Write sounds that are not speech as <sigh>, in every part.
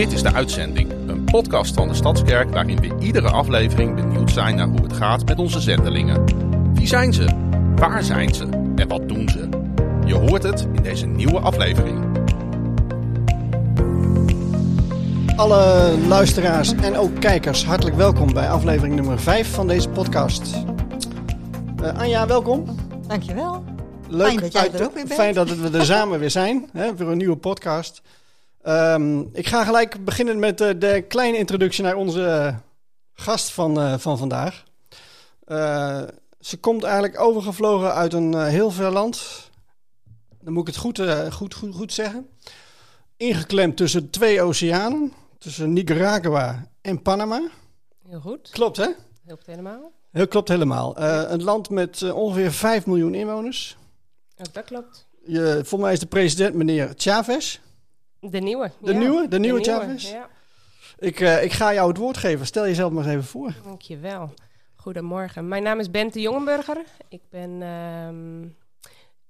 Dit is de uitzending, een podcast van de Stadskerk waarin we iedere aflevering benieuwd zijn naar hoe het gaat met onze zendelingen. Wie zijn ze? Waar zijn ze? En wat doen ze? Je hoort het in deze nieuwe aflevering. Alle luisteraars en ook kijkers, hartelijk welkom bij aflevering nummer 5 van deze podcast. Eh, Anja, welkom. Dankjewel. Leuk Fijn dat jij uit- er ook weer bent. Fijn dat we er samen weer zijn, hè, voor een nieuwe podcast. Ehm, ik ga gelijk beginnen met eh, de kleine introductie naar onze eh, gast van, eh, van vandaag. Ze komt eigenlijk overgevlogen uit een heel ver land. Dan moet ik het goed, goed, goed, goed zeggen. Ingeklemd tussen twee oceanen. Tussen Nicaragua en Panama. Heel goed. Klopt, hè? Helpt helemaal. Heel klopt helemaal. Een land met ongeveer 5 miljoen inwoners. Ook dat klopt. Je, volgens mij is de president meneer Chavez. De nieuwe. De ja. nieuwe? De nieuwe? Ja, Ik, eh, ik ga jou het woord geven. Stel jezelf maar eens even voor. dankjewel. Goedemorgen. Mijn naam is Bente Jongenburger. Ik ben... ehm,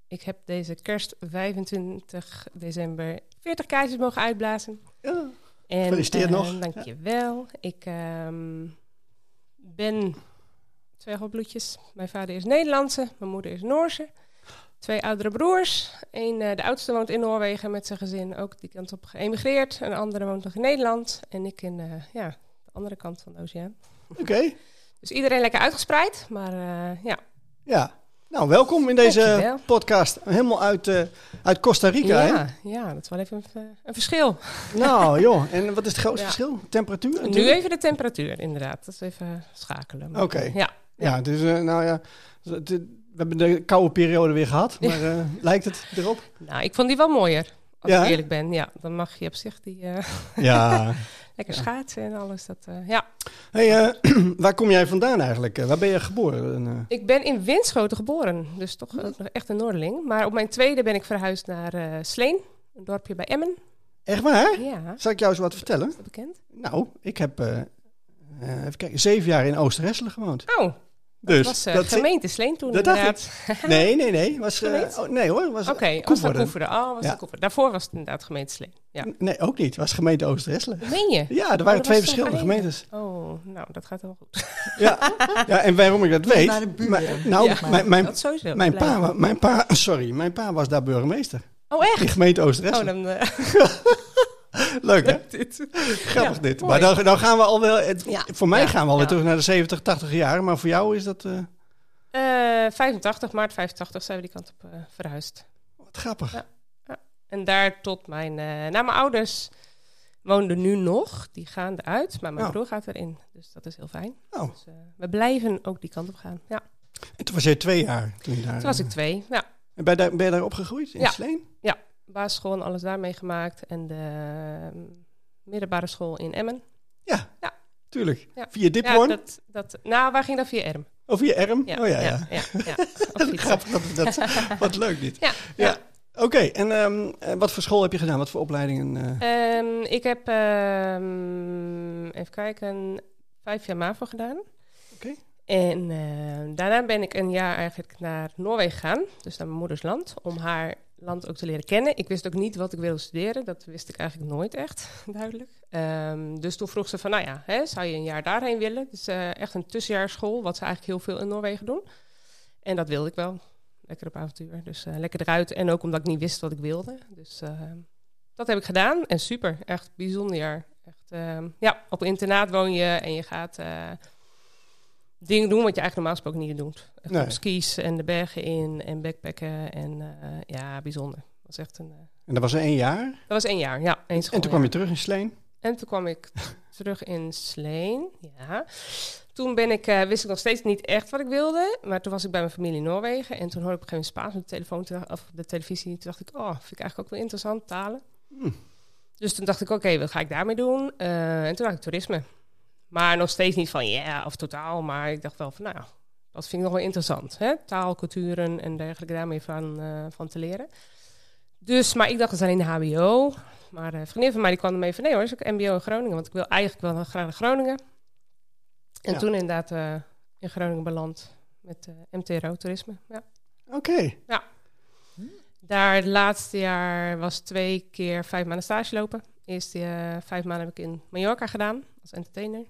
ik heb deze kerst 25 december 40 kaartjes mogen uitblazen. Ja. En, Gefeliciteerd eh, nog. Dankjewel. Ik ehm, ben twee godbloedjes. Mijn vader is Nederlandse, mijn moeder is Noorse. Twee oudere broers. Eén, eh, de oudste woont in Noorwegen met zijn gezin, ook die kant op geëmigreerd. Een andere woont nog in Nederland. En ik in eh, ja, de andere kant van de oceaan. Oké. Dus iedereen lekker uitgespreid, maar eh, ja. Ja. Nou, welkom in deze Dankjewel. podcast. Helemaal uit, uit Costa Rica, hè? Ja, ja, dat is wel even een, een verschil. Nou, <laughs> joh. En wat is het grootste Ja. verschil? Temperatuur? Nu even de temperatuur, inderdaad. Dat is even schakelen. Oké. Ja, Ja, dus eh, nou ja. We hebben de koude periode weer gehad. <laughs> Maar eh, lijkt het erop? Nou, ik vond die wel mooier. Als Ja, ik eerlijk ben. Ja, dan mag je op zich die eh, Ja. <laughs> lekker schaatsen en alles. Dat, eh, ja. Hey, <clears throat> waar kom jij vandaan eigenlijk? Waar ben je geboren? En, Ik ben in Winschoten geboren. Dus toch nog echt een Noorderling. Maar op mijn tweede ben ik verhuisd naar Sleen. Een dorpje bij Emmen. Echt waar? Ja, Zal ik jou eens wat vertellen? is dat bekend? Nou, ik heb even kijken, zeven jaar in Oosterhesselen gewoond. Oh, Dus dat was eh, dat gemeente Sleen toen dat dacht inderdaad. <laughs> Nee, nee, nee. Was, eh, Gemeente? oh, nee hoor. Was, Oké, was dat. Oh, was Ja. dat. Daarvoor was het inderdaad gemeente Sleen. Ja. Nee, ook niet. Het was gemeente Oosterhesselen. Meen je? Ja, er Oh, waren twee zo'n verschillende gemeentes. Oh, nou, dat gaat wel goed. Ja, ja en waarom ik dat weet. maar de buren. mijn- nou, Ja, mijn, mijn, dat sowieso. mijn, pa, wa- mijn, pa, sorry, mijn pa was daar burgemeester. Oh, echt? In gemeente Oh, Oosterhesselen. dan... eh, <laughs> <laughs> Leuk hè? dit. Grappig Ja, dit. mooi. Maar dan, dan gaan we al wel. Het, Ja. Voor mij Ja, gaan we alweer ja. terug naar de 70, 80 jaar. Maar voor jou is dat. eh, Eh, 85, maart 85 zijn we die kant op eh, verhuisd. wat grappig. Ja. En daar tot mijn... eh nou, mijn ouders woonden nu nog. Die gaan eruit, maar mijn Oh. broer gaat erin. Dus dat is heel fijn. Oh. Dus, eh, we blijven ook die kant op gaan. Ja, En toen was jij twee jaar. Toen, je daar, toen was ik twee. Ja, En ben je daar, ben je daar opgegroeid in Ja. Basisschool en alles daar meegemaakt. En de eh, middelbare school in Emmen. Ja, Ja. tuurlijk. Ja. Via Diphoorn? Ja, dat, dat, nou, waar ging dat via Erm? Of via Erm? Ja, oh ja, ja. ja, ja. <laughs> Grappig dat dat. <laughs> Wat leuk dit. Ja, Ja. Oké, en ehm, eh, wat voor school heb je gedaan? Wat voor opleidingen? eh? Ehm, ik heb, ehm, even kijken, vijf jaar MAVO gedaan. Oké. En daarna ben ik een jaar eigenlijk naar Noorwegen gegaan, dus naar mijn moeders land, om haar land ook te leren kennen. Ik wist ook niet wat ik wilde studeren, dat wist ik eigenlijk nooit echt, <laughs> duidelijk. Ehm, dus toen vroeg ze van, nou ja, hè, zou je een jaar daarheen willen? Dus eh, echt een tussenjaarschool, wat ze eigenlijk heel veel in Noorwegen doen. En dat wilde ik wel. Lekker op avontuur. Dus eh, lekker eruit. En ook omdat ik niet wist wat ik wilde. Dus eh, dat heb ik gedaan. En super. Echt bijzonder jaar. Echt, eh, ja, op internaat woon je en je gaat eh, dingen doen wat je eigenlijk normaal gesproken niet doet. Nee. op skis en de bergen in en backpacken. En eh, ja, bijzonder. Dat was echt een... eh, En dat was één jaar. dat was één jaar, ja. Één En toen kwam je terug in Sleen. en toen kwam ik terug in Sleen. Ja. Toen ben ik, eh, wist ik nog steeds niet echt wat ik wilde. Maar toen was ik bij mijn familie in Noorwegen. En toen hoorde ik op een gegeven moment Spaans op de, telefoon, dacht- of op de televisie. Toen dacht ik, oh, vind ik eigenlijk ook wel interessant, talen. Hm. Dus toen dacht ik, oké, wat ga ik daarmee doen? En toen dacht ik toerisme. Maar nog steeds niet van ja of totaal. Maar ik dacht wel van, nou, dat vind ik nog wel interessant. Hè? Taal, culturen en dergelijke daarmee van, eh, van te leren. Dus, maar ik dacht, het is alleen de HBO. Maar een vriendin van mij die kwam ermee van nee hoor, is ook MBO in Groningen. Want ik wil eigenlijk wel graag naar Groningen. En Ja. toen inderdaad eh, in Groningen beland met eh, MTRO toerisme. Ja. Oké. Daar het laatste jaar was twee keer vijf maanden stage lopen Eerst uh, vijf maanden heb ik in Mallorca gedaan als entertainer.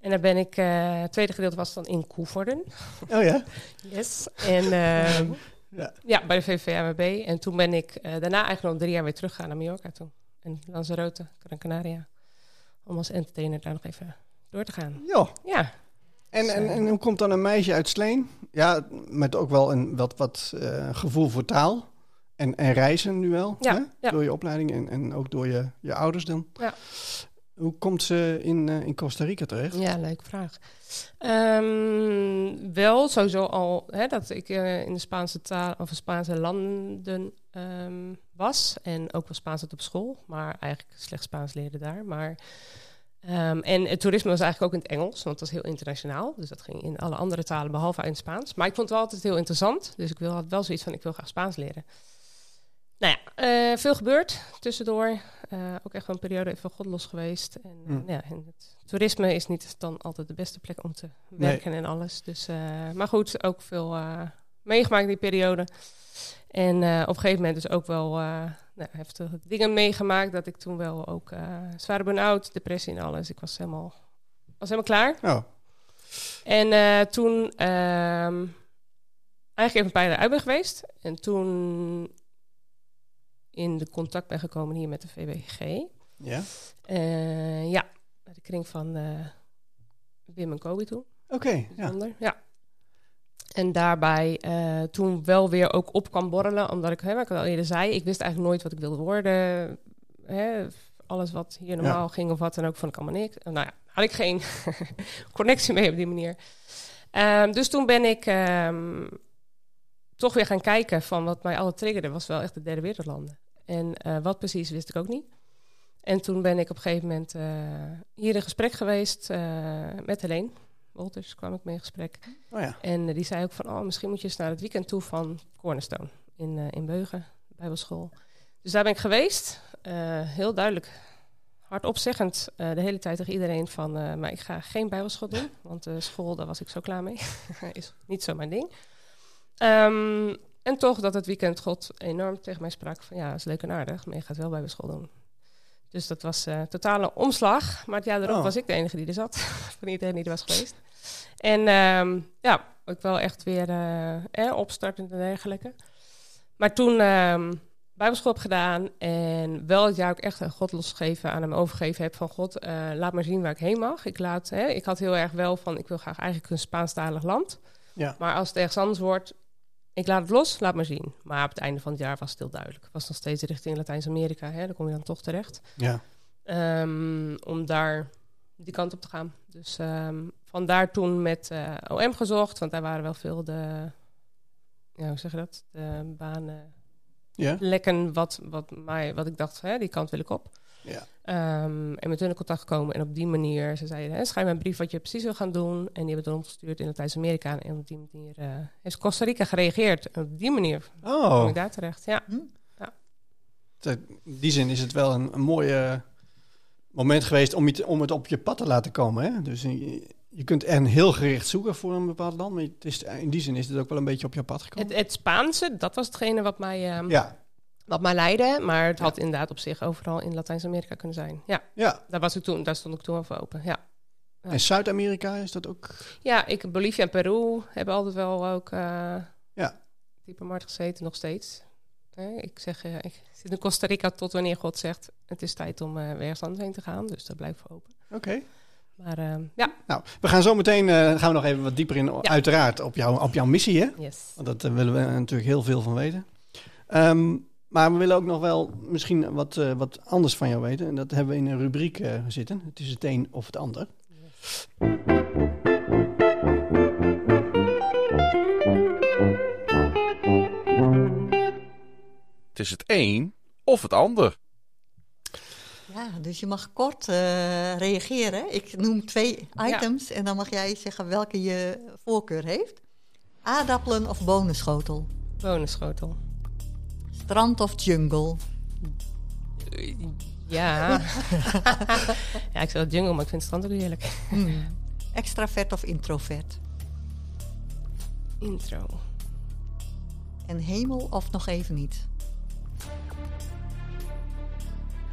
En daar ben ik, uh, het tweede gedeelte was dan in Koevoorden. Oh ja? yes. En uh, ja. ja. bij de VVMB. En toen ben ik uh, daarna eigenlijk nog drie jaar weer teruggegaan naar Mallorca toe. En Lanzarote, Gran Canaria. Om als entertainer daar nog even door te gaan. Ja. Ja. En, en, en hoe komt dan een meisje uit Sleen? Ja, met ook wel een wat, wat gevoel voor taal. En, en reizen nu wel, ja, hè? ja. door je opleiding en, en ook door je, je ouders dan. Ja. Hoe komt ze in, uh, in Costa Rica terecht? Ja, leuke vraag. Um, wel sowieso al hè, dat ik uh, in de Spaanse taal of Spaanse landen um, was en ook wel Spaans had op school, maar eigenlijk slecht Spaans leerde daar. Maar um, en het toerisme was eigenlijk ook in het Engels, want het was heel internationaal. Dus dat ging in alle andere talen behalve in Spaans. Maar ik vond het wel altijd heel interessant, dus ik wil, had wel zoiets van ik wil graag Spaans leren. Nou ja, uh, veel gebeurd tussendoor. Uh, ook echt wel een periode even godlos geweest. En, uh, ja, en het toerisme is niet dan altijd de beste plek om te werken nee. en alles. Dus, maar goed, ook veel meegemaakt in die periode. En op een gegeven moment dus ook wel nou, heftige dingen meegemaakt. Dat ik toen wel ook zware burn-out, depressie en alles. Ik was helemaal, was helemaal klaar. Oh. En toen um, eigenlijk even een paar jaar uit ben geweest. En toen in de contact ben gekomen hier met de VWG. Ja? Uh, ja, de kring van uh, Wim en Kobe toen. Oké, okay, ja. ja. En daarbij uh, toen wel weer ook op kwam borrelen, omdat ik, hè, wat ik al eerder zei, ik wist eigenlijk nooit wat ik wilde worden. Hè, alles wat hier normaal ja. ging of wat dan ook, vond ik allemaal niks. Nou ja, had ik geen <laughs> connectie mee op die manier. Um, dus toen ben ik um, toch weer gaan kijken van wat mij alle triggerde, was wel echt de derde wereldlanden. En uh, wat precies wist ik ook niet. En toen ben ik op een gegeven moment uh, hier in gesprek geweest uh, met Helene. Wolters kwam ik mee in gesprek. Oh ja. En die zei ook van, oh, misschien moet je eens naar het weekend toe van Cornerstone in, in Beugen, Bijbelschool. Dus daar ben ik geweest. heel duidelijk, hardopzeggend de hele tijd tegen iedereen van, maar ik ga geen Bijbelschool doen. Want de school, daar was ik zo klaar mee. <laughs> Is niet zo mijn ding. Um, en toch dat het weekend God enorm tegen mij sprak van ja, dat is leuk en aardig, maar je gaat wel bij school doen. Dus dat was uh, totale omslag. Maar het jaar erop oh. was ik de enige die er zat. <laughs> van iedereen die er was geweest. En um, ja, ik wel echt weer uh, eh, opstartend en dergelijke. Maar toen um, bijbelschool heb gedaan en wel het jaar ook echt God losgegeven aan hem overgegeven heb van God, uh, laat maar zien waar ik heen mag. Ik, laat, hè, ik had heel erg wel van, ik wil graag eigenlijk een Spaanstalig land. Ja. Maar als het ergens anders wordt, ik laat het los, laat maar zien. Maar op het einde van het jaar was het heel duidelijk. Het was nog steeds richting Latijns-Amerika, daar kom je dan toch terecht. Ja. Um, om daar die kant op te gaan. Dus um, vandaar toen met uh, OM gezocht, want daar waren wel veel de, ja, hoe zeg je dat, de banen, ja. lekken wat, wat, mij, wat ik dacht, hè, die kant wil ik op. Ja. Um, en met hun in contact gekomen. En op die manier, ze zeiden, schrijf me een brief wat je precies wil gaan doen. En die hebben het omgestuurd in Latijns-Amerika. En op die manier uh, heeft Costa Rica gereageerd. En op die manier oh. kom ik daar terecht. Ja. Hm. ja. In die zin is het wel een, een mooi moment geweest om, om het op je pad te laten komen. Hè? Dus je, je kunt er heel gericht zoeken voor een bepaald land. Maar het is, in die zin is het ook wel een beetje op je pad gekomen. Het, het Spaanse, dat was hetgene wat mij... Um, ja wat mij leidde. Maar het had inderdaad op zich overal in Latijns-Amerika kunnen zijn. Ja. ja. Daar, was ik toen, daar stond ik toen over open. Ja. ja. En Zuid-Amerika is dat ook? Ja, ik, Bolivia en Peru hebben altijd wel ook uh, ja. diepe markt gezeten, nog steeds. Nee, ik zeg, uh, ik zit in Costa Rica tot wanneer God zegt... het is tijd om uh, ergens anders heen te gaan. Dus dat blijft voor open. Oké. Okay. Maar uh, ja. Nou, we gaan zo meteen uh, gaan we nog even wat dieper in, ja. uiteraard, op, jou, op jouw missie, hè? Yes. Want dat willen we natuurlijk heel veel van weten. Um, maar we willen ook nog wel misschien wat, uh, wat anders van jou weten. En dat hebben we in een rubriek uh, zitten. Het is het een of het ander. Yes. Het is het een of het ander. Ja, dus je mag kort uh, reageren. Ik noem twee items ja. en dan mag jij zeggen welke je voorkeur heeft. Aardappelen of bonenschotel? Bonenschotel. Strand of jungle? Ja. <laughs> ja, ik zou jungle, maar ik vind strand ook heerlijk. Mm. <laughs> Extravert of introvert? Intro. En hemel of nog even niet?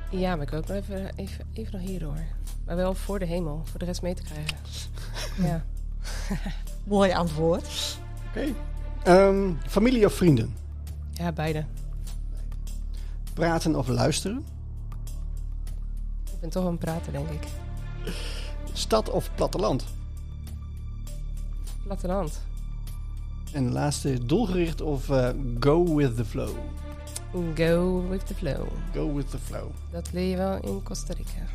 Ja, maar ik wil ook nog even, even, even nog hier hoor. Maar wel voor de hemel, voor de rest mee te krijgen. <laughs> ja. Mooi antwoord. Oké. Ehm, familie of vrienden? ja, beide. Praten of luisteren? Ik ben toch een prater, denk ik. Stad of platteland? Platteland. En de laatste doelgericht of eh, go with the flow? Go with the flow. Go with the flow. Dat leer je wel in Costa Rica.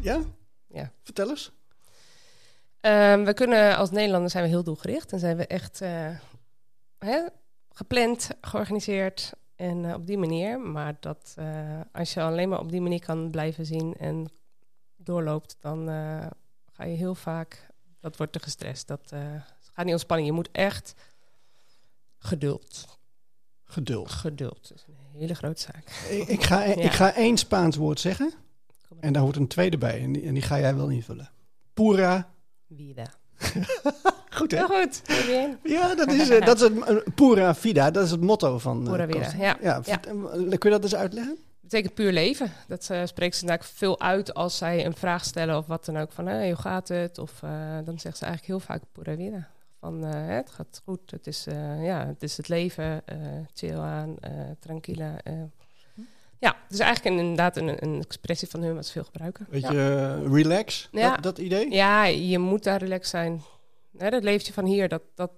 Ja? Ja. Vertel eens. Ehm, we kunnen als Nederlanders zijn we heel doelgericht en zijn we echt eh, hè, gepland, georganiseerd en eh, op die manier. Maar dat eh, als je alleen maar op die manier kan blijven zien en doorloopt, dan eh, ga je heel vaak, dat wordt te gestrest. Dat gaat niet ontspanning. Je moet echt geduld. Geduld. Geduld is een hele grote zaak. Ik, ik, ga, <laughs> ik ga één Spaans woord zeggen. En daar hoort een tweede bij. En die, en die ga jij wel invullen. Pura. Vida. <laughs> Goed hè? Heel goed. Ja, dat is, eh, dat is het, eh, pura vida. Dat is het motto van eh, Pura vida, ja. Kun je dat eens uitleggen? betekent puur leven. Dat eh, spreekt ze inderdaad veel uit als zij een vraag stellen of wat dan ook. Van, hey, hoe gaat het? Of eh, dan zegt ze eigenlijk heel vaak pura vida. Van, eh, het gaat goed, het is, eh, ja, het, is het leven, eh chill aan, eh tranquila. eh. Ja, het is eigenlijk een, inderdaad een, een expressie van hun wat ze veel gebruiken. Weet ja. je, relax, Ja. dat, dat idee? ja, je moet daar relaxed zijn. Hè, dat leefje van hier, dat, dat,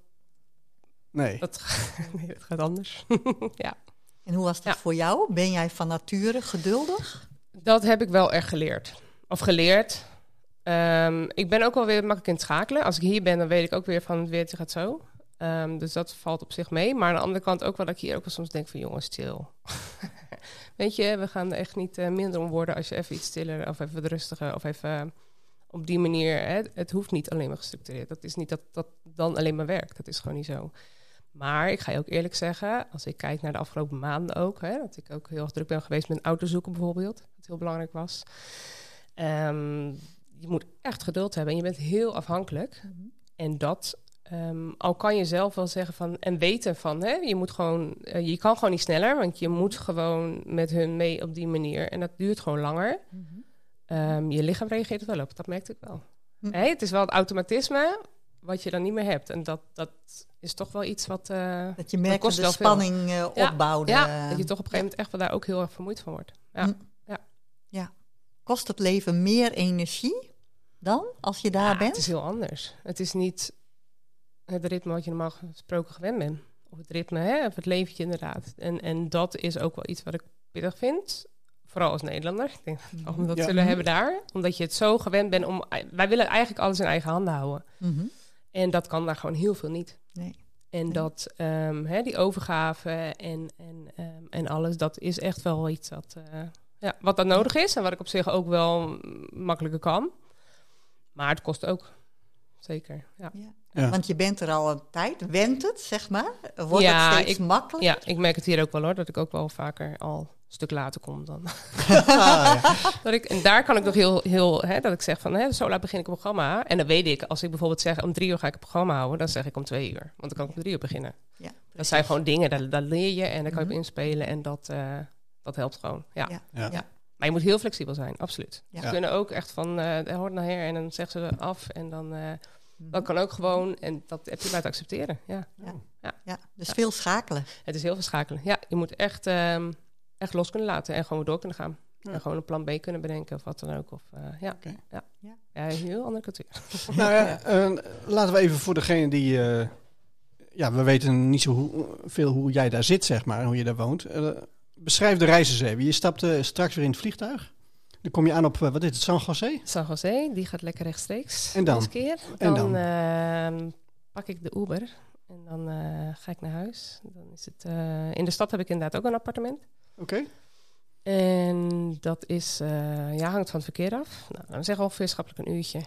Nee. dat, <laughs> nee, dat gaat anders. <laughs> ja. En hoe was dat Ja. voor jou? Ben jij van nature geduldig? Dat heb ik wel echt geleerd. Of geleerd. Ehm, ik ben ook wel weer makkelijk in het schakelen. Als ik hier ben, dan weet ik ook weer van het weertje gaat zo. Ehm, dus dat valt op zich mee. Maar aan de andere kant ook wel dat ik hier ook wel soms denk van jongens, stil. <laughs> weet je, we gaan er echt niet eh, minder om worden als je even iets stiller of even rustiger of even op die manier. Hè, het hoeft niet alleen maar gestructureerd. Dat is niet dat dat dan alleen maar werkt. Dat is gewoon niet zo. Maar ik ga je ook eerlijk zeggen, als ik kijk naar de afgelopen maanden ook, hè, dat ik ook heel erg druk ben geweest met auto zoeken bijvoorbeeld, wat heel belangrijk was. Ehm, je moet echt geduld hebben en je bent heel afhankelijk. En dat, ehm, al kan je zelf wel zeggen van, en weten van, hè, je moet gewoon, eh, je kan gewoon niet sneller, want je moet gewoon met hun mee op die manier. En dat duurt gewoon langer. Ehm, je lichaam reageert wel op, dat merkte ik wel. Hm. Het is wel het automatisme wat je dan niet meer hebt. En dat, dat is toch wel iets wat... eh, Dat je merkt dat de spanning eh, Ja, opbouwde. ja, dat je toch op een gegeven moment echt wel daar ook heel erg vermoeid van wordt. Ja. Hm. Kost het leven meer energie dan als je daar Ja, bent? Het is heel anders. Het is niet het ritme wat je normaal gesproken gewend bent. Of het ritme, hè, of het leventje inderdaad. En, en dat is ook wel iets wat ik pittig vind. Vooral als Nederlander. Ik denk dat we dat Ja. zullen hebben daar. Omdat je het zo gewend bent om... Wij willen eigenlijk alles in eigen handen houden. Mhm. En dat kan daar gewoon heel veel niet. Nee. En Nee. dat, ehm, hè, die overgave en, en, ehm, en alles, dat is echt wel iets wat, eh, ja, wat dan nodig is. En wat ik op zich ook wel makkelijker kan. Maar het kost ook. Zeker, ja. Ja. Ja. Want je bent er al een tijd, went het, zeg maar? Wordt Ja, het steeds ik- makkelijker? Ja, ik merk het hier ook wel hoor, dat ik ook wel vaker al een stuk later kom dan. <laughs> Ah, ja. <laughs> dat ik, en daar kan ik nog heel, heel hè, dat ik zeg van, hè, zo laat begin ik een programma. En dan weet ik, als ik bijvoorbeeld zeg om drie uur ga ik een programma houden, dan zeg ik om twee uur. Want dan kan ik om drie uur beginnen. Ja, Dat zijn gewoon dingen, daar, daar leer je en daar kan je op inspelen en dat, eh, dat helpt gewoon. Ja. Ja. Ja. Ja. Maar je moet heel flexibel zijn, absoluut. Ja. Ze kunnen ook echt van, eh dat hoort naar her en dan zeggen ze af en dan, eh, Mhm. dat kan ook gewoon en dat heb je maar te accepteren. Ja. Ja, dus veel schakelen. Het is heel verschakelen. Ja, je moet echt, ehm, echt los kunnen laten en gewoon door kunnen gaan. Ja. En gewoon een plan B kunnen bedenken of wat dan ook. Of, eh, ja. Ja. Ja. ja, een heel andere cultuur. <laughs> Nou ja, eh, laten we even voor degene die... eh, ja, we weten niet zo hoe- veel hoe jij daar zit, zeg maar, hoe je daar woont. Beschrijf de reis eens even. Je stapt eh, straks weer in het vliegtuig. Dan kom je aan op, eh, wat is het, San José? San José, die gaat lekker rechtstreeks. En dan? Keer. En Dan, dan? ehm, pak ik de Uber en dan eh, ga ik naar huis. Dan is het, eh, in de stad heb ik inderdaad ook een appartement. Oké. En dat is, ja, hangt van het verkeer af. Nou, dan zeg ongeveer schappelijk een uurtje.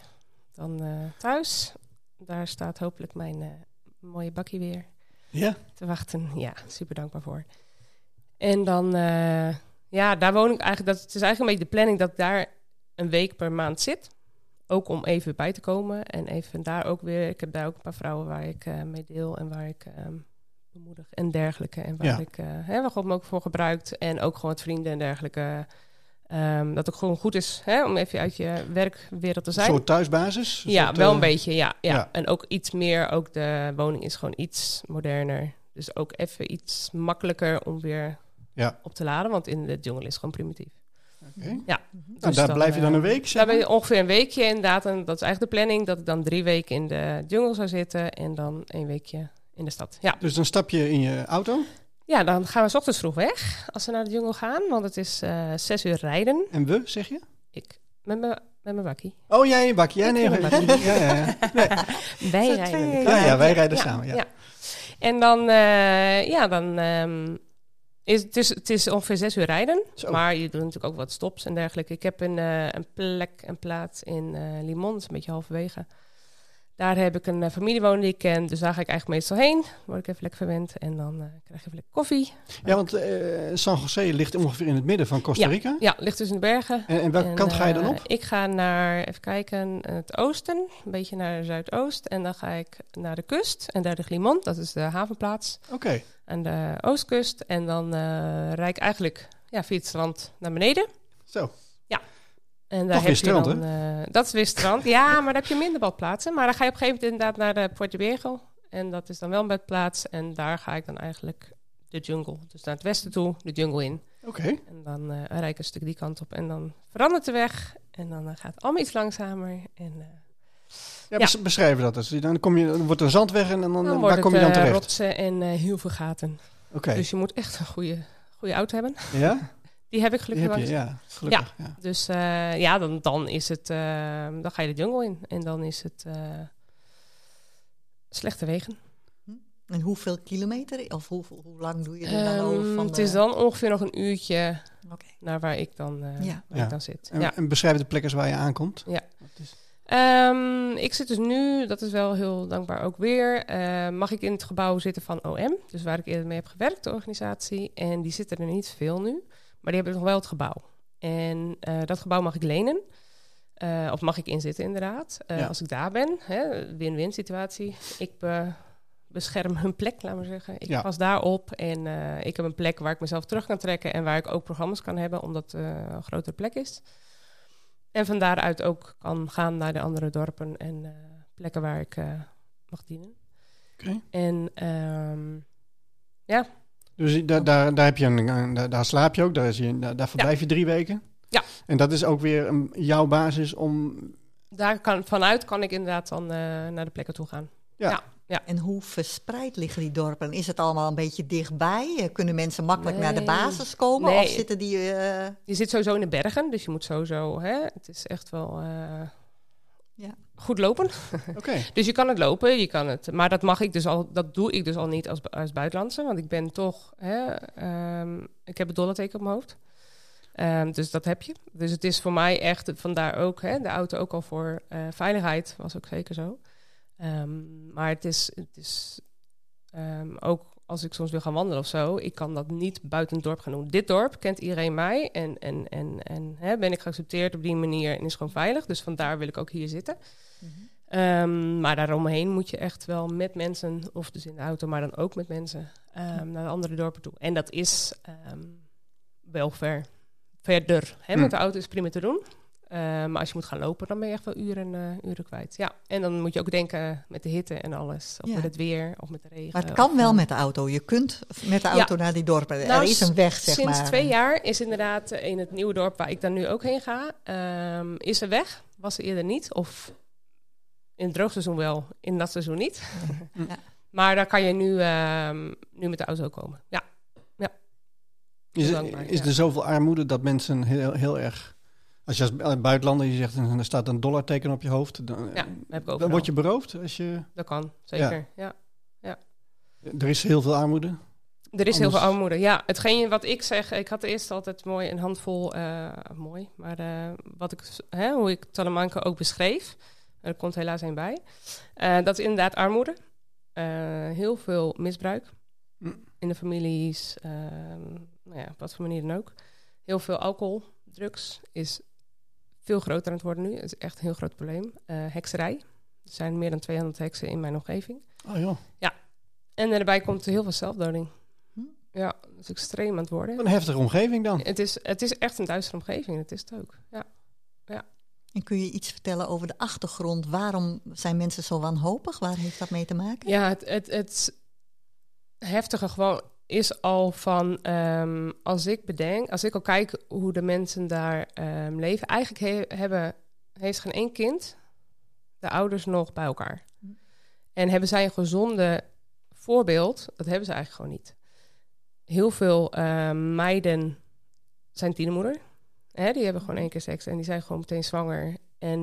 Dan thuis. Daar staat hopelijk mijn mooie bakkie weer Ja? te wachten. Ja, super dankbaar voor. En dan, ja, daar woon ik eigenlijk. Dat, het is eigenlijk een beetje de planning dat ik daar een week per maand zit. Ook om even bij te komen. En even daar ook weer. Ik heb daar ook een paar vrouwen waar ik eh, mee deel en waar ik ehm, bemoedig en dergelijke. En waar Ja. ik, eh hè, waar God me ook voor gebruikt. En ook gewoon het vrienden en dergelijke. Ehm, dat ook gewoon goed is hè, om even uit je werkwereld te zijn. soort thuisbasis? Ja, wel eh, een beetje, ja, ja. ja. En ook iets meer, ook de woning is gewoon iets moderner. Dus ook even iets makkelijker om weer Ja. op te laden, want in de jungle is het gewoon primitief. Oké. Ja. Nou, Dus daar dan, blijf je dan eh, een week, zeg Daar ben je ongeveer een weekje inderdaad. En dat is eigenlijk de planning, dat ik dan drie weken in de jungle zou zitten en dan een weekje in de stad. Ja, Dus dan stap je in je auto ja dan gaan we 's ochtends vroeg weg als we naar de jungle gaan, want het is eh, zes uur rijden. en we, zeg je? Ik met mijn met mijn bakkie. Oh, jij bakje. Ja, Ik nee, een <laughs> ja, bakkie. ja, ja. <laughs> Wij Zo rijden. Ja, ja, wij rijden ja, samen, ja. En dan, eh, ja, dan ehm, is het, is, het is ongeveer zes uur rijden. Zo. Maar je doet natuurlijk ook wat stops en dergelijke. Ik heb een, eh, een plek, een plaats in eh Limon, dat is een beetje halverwege. Daar heb ik een eh, familie wonen die ik ken, dus daar ga ik eigenlijk meestal heen. Word ik even lekker verwend en dan eh, krijg je even lekker koffie. Ja, want eh, San José ligt ongeveer in het midden van Costa Rica. Ja, ligt tussen de bergen. En, en welke En, kant ga je dan eh, op? Ik ga naar, even kijken, het oosten, een beetje naar Zuidoost. En dan ga ik naar de kust. En daar ligt Limon, dat is de havenplaats Oké. Aan de oostkust. En dan eh rijd ik eigenlijk ja, via het strand naar beneden. Zo. En daar Toch heb je strand, dan, eh, dat is weer strand. Ja, <laughs> maar daar heb je minder badplaatsen. Maar dan ga je op een gegeven moment inderdaad naar de Puerto Viejo. En dat is dan wel een badplaats. En daar ga ik dan eigenlijk de jungle. Dus naar het westen toe, de jungle in. Oké. En dan eh rijd ik een stuk die kant op. En dan verandert de weg. En dan eh, gaat het allemaal iets langzamer. En eh, Ja, Ja. bes- beschrijven dat. Dus dan, kom je, dan wordt er zand weg en dan, dan waar kom je het dan eh, terecht? rotsen en eh, heel veel gaten. Oké. Dus je moet echt een goede, goede auto hebben. Ja? Die heb ik gelukkig heb je, wel. ja. Gelukkig. Ja. Dus eh, ja, dan, dan is het... dan ga je de jungle in. En dan is het... eh, slechte wegen. En hoeveel kilometer? Of hoe, hoe lang doe je er dan over? Ehm, Van het de- is dan ongeveer nog een uurtje Oké. naar waar ik dan, eh, Ja. waar Ja. ik dan zit. En, ja. en beschrijf de plekken waar je aankomt. Ja. Is- Ehm, ik zit dus nu, dat is wel heel dankbaar ook weer, eh, mag ik in het gebouw zitten van OM, dus waar ik eerder mee heb gewerkt, de organisatie. En die zitten er niet veel nu, maar die hebben nog wel het gebouw. En eh, dat gebouw mag ik lenen, Eh, of mag ik inzitten inderdaad, Ja. als ik daar ben. Win-win situatie. Ik be- bescherm hun plek, laat maar zeggen. Ik Ja. pas daarop en ik heb een plek waar ik mezelf terug kan trekken en waar ik ook programma's kan hebben, omdat het een grotere plek is. En van daaruit ook kan gaan naar de andere dorpen en eh, plekken waar ik eh, mag dienen. Oké. En ehm, Dus daar, daar, daar, heb je een, daar, daar slaap je ook, daar, is je, daar, daar verblijf je drie weken. Ja. En dat is ook weer een, jouw basis om... daar kan, vanuit kan ik inderdaad dan eh, naar de plekken toe gaan. En hoe verspreid liggen die dorpen? Is het allemaal een beetje dichtbij? Eh, Kunnen mensen makkelijk naar de basis komen? Nee. Of zitten die... eh, Je zit sowieso in de bergen, dus je moet sowieso... Hè, het is echt wel eh, Ja. goed lopen. <laughs> Oké. Dus je kan het lopen, je kan het. Maar dat mag ik dus al, dat doe ik dus al niet als, als buitenlandse. Want ik ben toch, hè, ehm, ik heb het dollarteken op mijn hoofd. Ehm, dus dat heb je. Dus het is voor mij echt, vandaar ook, hè, de auto ook al voor eh, veiligheid, was ook zeker zo. Ehm, maar het is, het is ehm, ook als ik soms wil gaan wandelen of zo, ik kan dat niet buiten het dorp gaan doen. Dit dorp kent iedereen mij en, en, en, en hè, ben ik geaccepteerd op die manier en is gewoon veilig. Dus vandaar wil ik ook hier zitten. Ehm, maar daaromheen moet je echt wel met mensen, of dus in de auto, maar dan ook met mensen, ehm, naar de andere dorpen toe. En dat is ehm, wel ver, verder. Hè? Met de auto is prima te doen. Ehm, maar als je moet gaan lopen, dan ben je echt wel uren, eh, uren kwijt. Ja, en dan moet je ook denken met de hitte en alles. Of Ja. met het weer, of met de regen. Maar het kan wel eh, met de auto. Je kunt met de auto naar die dorpen. Nou, er is een weg, zeg Sinds maar. twee jaar is inderdaad eh, in het nieuwe dorp waar ik dan nu ook heen ga, ehm, is er weg. Was er eerder niet. Of in het droogseizoen wel, in dat seizoen niet. Ja. <laughs> maar daar kan je nu, ehm, nu met de auto komen. Ja, Is, Dankbaar, is ja. er zoveel armoede dat mensen heel, heel erg... Als je als buitenlander je zegt, en er staat een dollarteken op je hoofd, dan, ja heb ik ook. dan word je beroofd. Als je, Dat kan, zeker. Ja. er is heel veel armoede. Er is heel veel armoede. Ja, hetgeen wat ik zeg, ik had eerst altijd mooi een handvol, eh, mooi, maar eh, wat ik, hè, hoe ik Talamanca ook beschreef, er komt helaas een bij. Eh, dat is inderdaad armoede. Eh, heel veel misbruik Hm. in de families, ehm, nou ja, op wat voor manier dan ook. Heel veel alcohol, drugs is veel groter aan het worden nu. Het is echt een heel groot probleem. Eh, hekserij. Er zijn meer dan 200 heksen in mijn omgeving. Oh joh. En daarbij komt heel veel zelfdoding. Hm. ja, dat is extreem aan het worden. Een heftige omgeving dan. Het is, het is echt een duistere omgeving, dat is het ook. Ja. En kun je iets vertellen over de achtergrond? Waarom zijn mensen zo wanhopig? Waar heeft dat mee te maken? Ja, het, het, het heftige gewoon is al van ehm, als ik bedenk, als ik al kijk hoe de mensen daar ehm, leven, eigenlijk he- hebben, heeft geen één kind de ouders nog bij elkaar. En hebben zij een gezonde voorbeeld? Dat hebben ze eigenlijk gewoon niet. Heel veel ehm, meiden zijn tienermoeder. Hè, die hebben gewoon één keer seks en die zijn gewoon meteen zwanger. En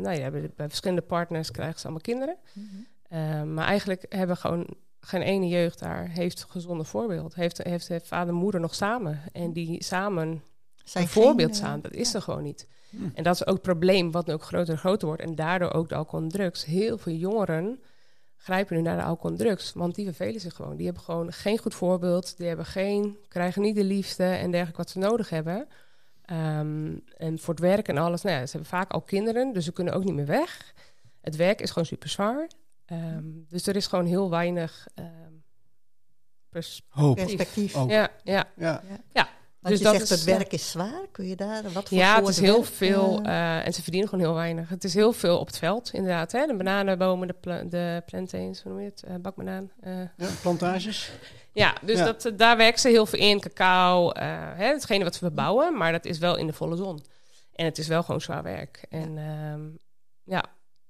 nou ja, hebben bij verschillende partners krijgen ze allemaal kinderen. Mhm. Ehm, maar eigenlijk hebben gewoon geen ene jeugd daar heeft een gezonde voorbeeld. Heeft, heeft, heeft vader en moeder nog samen. En die samen Zijn een voorbeeld geen, staan. Dat is ja. er gewoon niet. Hm. En dat is ook het probleem wat nu ook groter en groter wordt. En daardoor ook de alcohol en drugs. Heel veel jongeren grijpen nu naar de alcohol en drugs. Want die vervelen zich gewoon. Die hebben gewoon geen goed voorbeeld. Die hebben geen, krijgen niet de liefde en dergelijke wat ze nodig hebben. Ehm, en voor het werk en alles. Nou ja, ze hebben vaak al kinderen, dus ze kunnen ook niet meer weg. Het werk is gewoon super zwaar. Ehm, dus er is gewoon heel weinig ehm, pers- Hoop. Perspectief. Ook. Ja, ja. Ja. Want Dus je dat zegt is, het ja. werk is zwaar. Kun je daar wat voor Ja, het is heel werk, veel. eh, eh, en ze verdienen gewoon heel weinig. Het is heel veel op het veld, inderdaad. Hè? De bananenbomen, de, pla de plantains, hoe noem je het? Eh, bakbanaan. eh. Ja, plantages. ja, dus Ja. Dat, eh, daar werken ze heel veel in. Cacao, eh, hè, hetgene wat ze verbouwen. Maar dat is wel in de volle zon. En het is wel gewoon zwaar werk. En ehm, ja.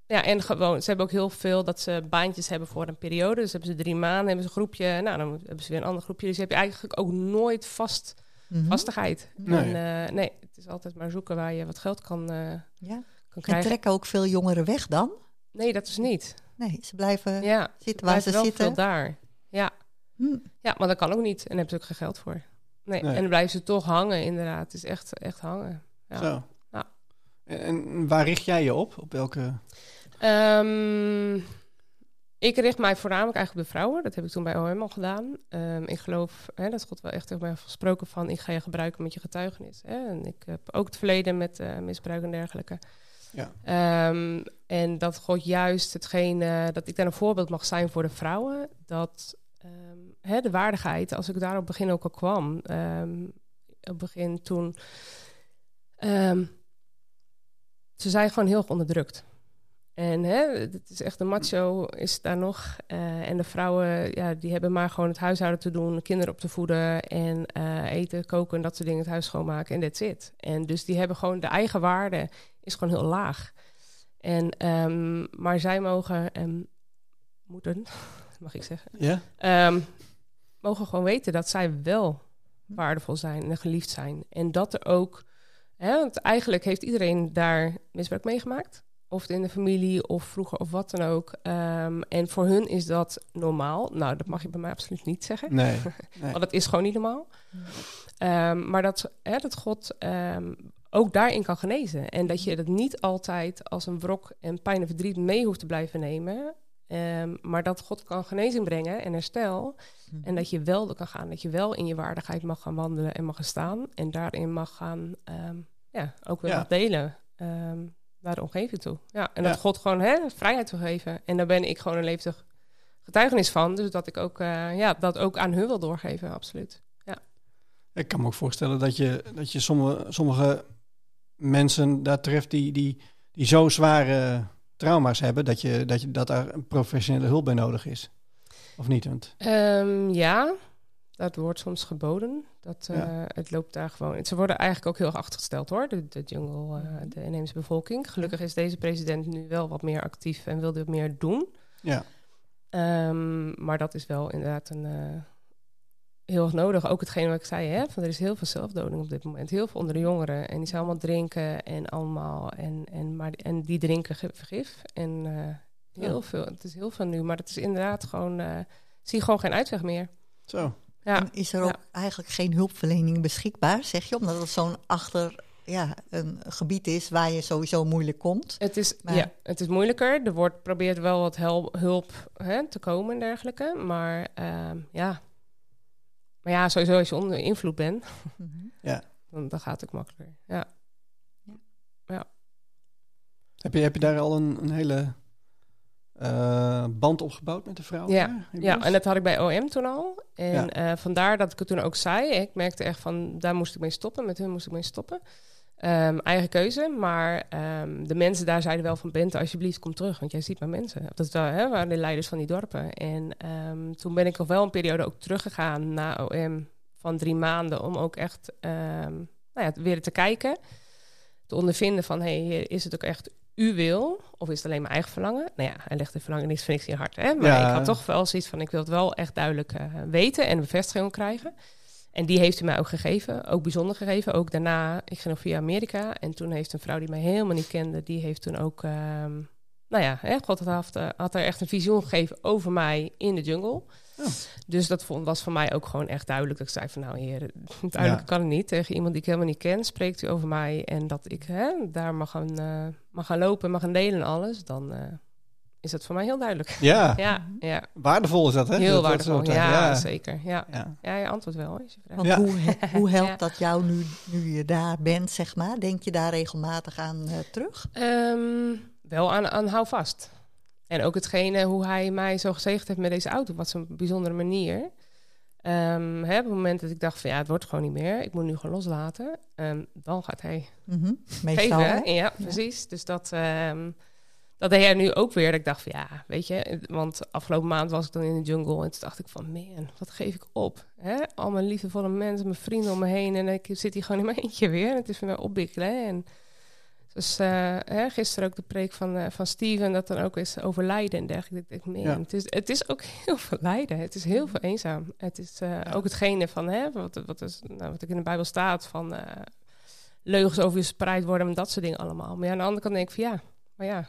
Ja, en gewoon, ze hebben ook heel veel dat ze baantjes hebben voor een periode. Dus hebben ze drie maanden, hebben ze een groepje. Nou, dan hebben ze weer een ander groepje. Dus je hebt eigenlijk ook nooit vast, mhm. vastigheid. Nee. En, eh, nee, het is altijd maar zoeken waar je wat geld kan, eh, Ja. kan En krijgen. trekken ook veel jongeren weg dan? Nee, dat is niet. Nee, ze blijven Ja, zitten waar ze wel zitten. veel daar. Ja. Hm. ja, maar dat kan ook niet. En daar hebben ze ook geen geld voor. Nee, Nee. en dan blijven ze toch hangen, inderdaad. Het is echt, echt hangen. Ja. Zo. Ja. En, en waar richt jij je op? Op welke... Ehm, ik richt mij voornamelijk eigenlijk op de vrouwen. Dat heb ik toen bij OM al gedaan. Ehm, ik geloof hè, dat God wel echt tegen mij heeft gesproken van... ik ga je gebruiken met je getuigenis. Hè? En ik heb ook het verleden met eh, misbruik en dergelijke. Ja. Ehm, en dat God juist hetgeen... dat ik daar een voorbeeld mag zijn voor de vrouwen. Dat hè, de waardigheid, als ik daar op het begin ook al kwam... op het begin toen... ze zijn gewoon heel erg onderdrukt. En hè, het is echt de macho is daar nog. eh, en de vrouwen, ja, die hebben maar gewoon het huishouden te doen, kinderen op te voeden en eh, eten, koken, dat soort dingen, het huis schoonmaken en that's it. En dus die hebben gewoon de eigen waarde is gewoon heel laag. En ehm, maar zij mogen en moeten, <laughs> mag ik zeggen, Ja? ehm, mogen gewoon weten dat zij wel waardevol zijn en geliefd zijn. En dat er ook, hè, want eigenlijk heeft iedereen daar misbruik meegemaakt. Of het in de familie of vroeger of wat dan ook. Ehm, en voor hun is dat normaal. Nou, dat mag je bij mij absoluut niet zeggen. Nee. <laughs> nee. Want dat is gewoon niet normaal. Ehm, maar dat, hè, dat God ehm, ook daarin kan genezen. En dat je dat niet altijd als een wrok en pijn en verdriet mee hoeft te blijven nemen. Maar dat God kan genezing brengen en herstel. En dat je wel er kan gaan. Dat je wel in je waardigheid mag gaan wandelen en mag gaan staan. En daarin mag gaan, ja, ook weer Ja. delen ehm, naar de omgeving toe. Ja, en Ja. dat God gewoon hè, vrijheid wil geven. En daar ben ik gewoon een levendig getuigenis van. Dus dat ik ook, eh, ja, dat ook aan hun wil doorgeven, absoluut. Ik kan me ook voorstellen dat je, dat je sommige, sommige mensen daar treft die, die, die zo zware trauma's hebben dat, je, dat, je, dat daar een professionele hulp bij nodig is. Of niet? Want, Ehm, ja, dat wordt soms geboden. Dat, eh, Ja. Het loopt daar gewoon. Ze worden eigenlijk ook heel erg achtergesteld hoor, de, de jungle, eh, de inheemse bevolking. Gelukkig is deze president nu wel wat meer actief en wilde meer doen. ja. Ehm, maar dat is wel inderdaad een, eh, heel erg nodig. Ook hetgeen wat ik zei, hè, van er is heel veel zelfdoding op dit moment. Heel veel onder de jongeren. En die zijn allemaal drinken en allemaal. En, en, maar, en die drinken vergif. En heel Ja. veel. Het is heel veel nu. Maar het is inderdaad gewoon. zie gewoon geen uitweg meer. Zo. Ja. En is er Ja. ook eigenlijk geen hulpverlening beschikbaar, zeg je? Omdat het zo'n achter ja, een gebied is waar je sowieso moeilijk komt. Het is, Maar- ja, het is moeilijker. Er wordt probeert wel wat hel- hulp hè, te komen en dergelijke. Maar ehm, ja. Maar ja, sowieso als je onder invloed bent, <laughs> Mhm. dan, dan gaat het ook makkelijker. Ja. Heb je, heb je daar al een, een hele eh, band opgebouwd met de vrouw. Ja, daar, Ja, en dat had ik bij OM toen al. En Ja. eh, vandaar dat ik het toen ook zei. Ik merkte echt van, daar moest ik mee stoppen. Met hun moest ik mee stoppen. Ehm, eigen keuze. Maar ehm, de mensen daar zeiden wel van... Bente, alsjeblieft, kom terug. Want jij ziet maar mensen. Dat is wel, hè, waren de leiders van die dorpen. En ehm, toen ben ik nog wel een periode ook teruggegaan naar OM... van drie maanden om ook echt nou ja, weer te kijken. Te ondervinden van, hey, is het ook echt u wil? Of is het alleen mijn eigen verlangen? Nou ja, hij legt de verlangen niks niks in je hart. Hè? Maar Ja. ik had toch wel zoiets van, ik wil het wel echt duidelijk eh, weten en bevestiging krijgen. En die heeft hij mij ook gegeven, ook bijzonder gegeven. Ook daarna, ik ging nog via Amerika. En toen heeft een vrouw die mij helemaal niet kende, die heeft toen ook, ehm, nou ja, hè, God had, had er echt een visioen gegeven over mij in de jungle. Oh. Dus dat vond, was voor mij ook gewoon echt duidelijk. Dat ik zei van, nou heer, <laughs> duidelijk Ja. kan het niet. Tegen iemand die ik helemaal niet ken, spreekt u over mij. En dat ik hè, daar mag gaan, eh, mag gaan lopen, mag gaan delen en alles. Dan eh, is dat voor mij heel duidelijk. Ja, <laughs> Ja, ja. waardevol is dat, hè? heel Dat- waardevol. eh, ja, zeker. Ja. ja. ja, je antwoord wel. Je. Want Ja. hoe, he- <laughs> hoe helpt Ja. dat jou nu, nu je daar bent, zeg maar? Denk je daar regelmatig aan eh, terug? Ehm, wel aan, aan hou vast. En ook hetgene hoe hij mij zo gezegend heeft met deze auto. Wat zo'n bijzondere manier. Ehm, hè, op het moment dat ik dacht van ja, het wordt gewoon niet meer. Ik moet nu gewoon loslaten. ehm, dan gaat hij. Meestal, hè? geven. Ja, precies. Dus dat, ehm, dat deed hij nu ook weer. Dat ik dacht van ja, weet je. Want afgelopen maand was ik dan in de jungle. En toen dacht ik van man, wat geef ik op? Hè? Al mijn liefdevolle mensen, mijn vrienden om me heen. En ik zit hier gewoon in mijn eentje weer. Het is voor mij opbikkelen. En dus eh, hè, gisteren ook de preek van, eh, van Steven. Dat dan ook is over lijden en dergelijke. Ik denk, Ja. het, is, het is ook <laughs> heel veel lijden. Het is heel veel eenzaam. Het is eh, ook hetgene van hè, wat, wat, is, nou, wat ik in de Bijbel staat van... leugens over je spreid worden en dat soort dingen allemaal. Maar ja, aan de andere kant denk ik van ja, maar ja,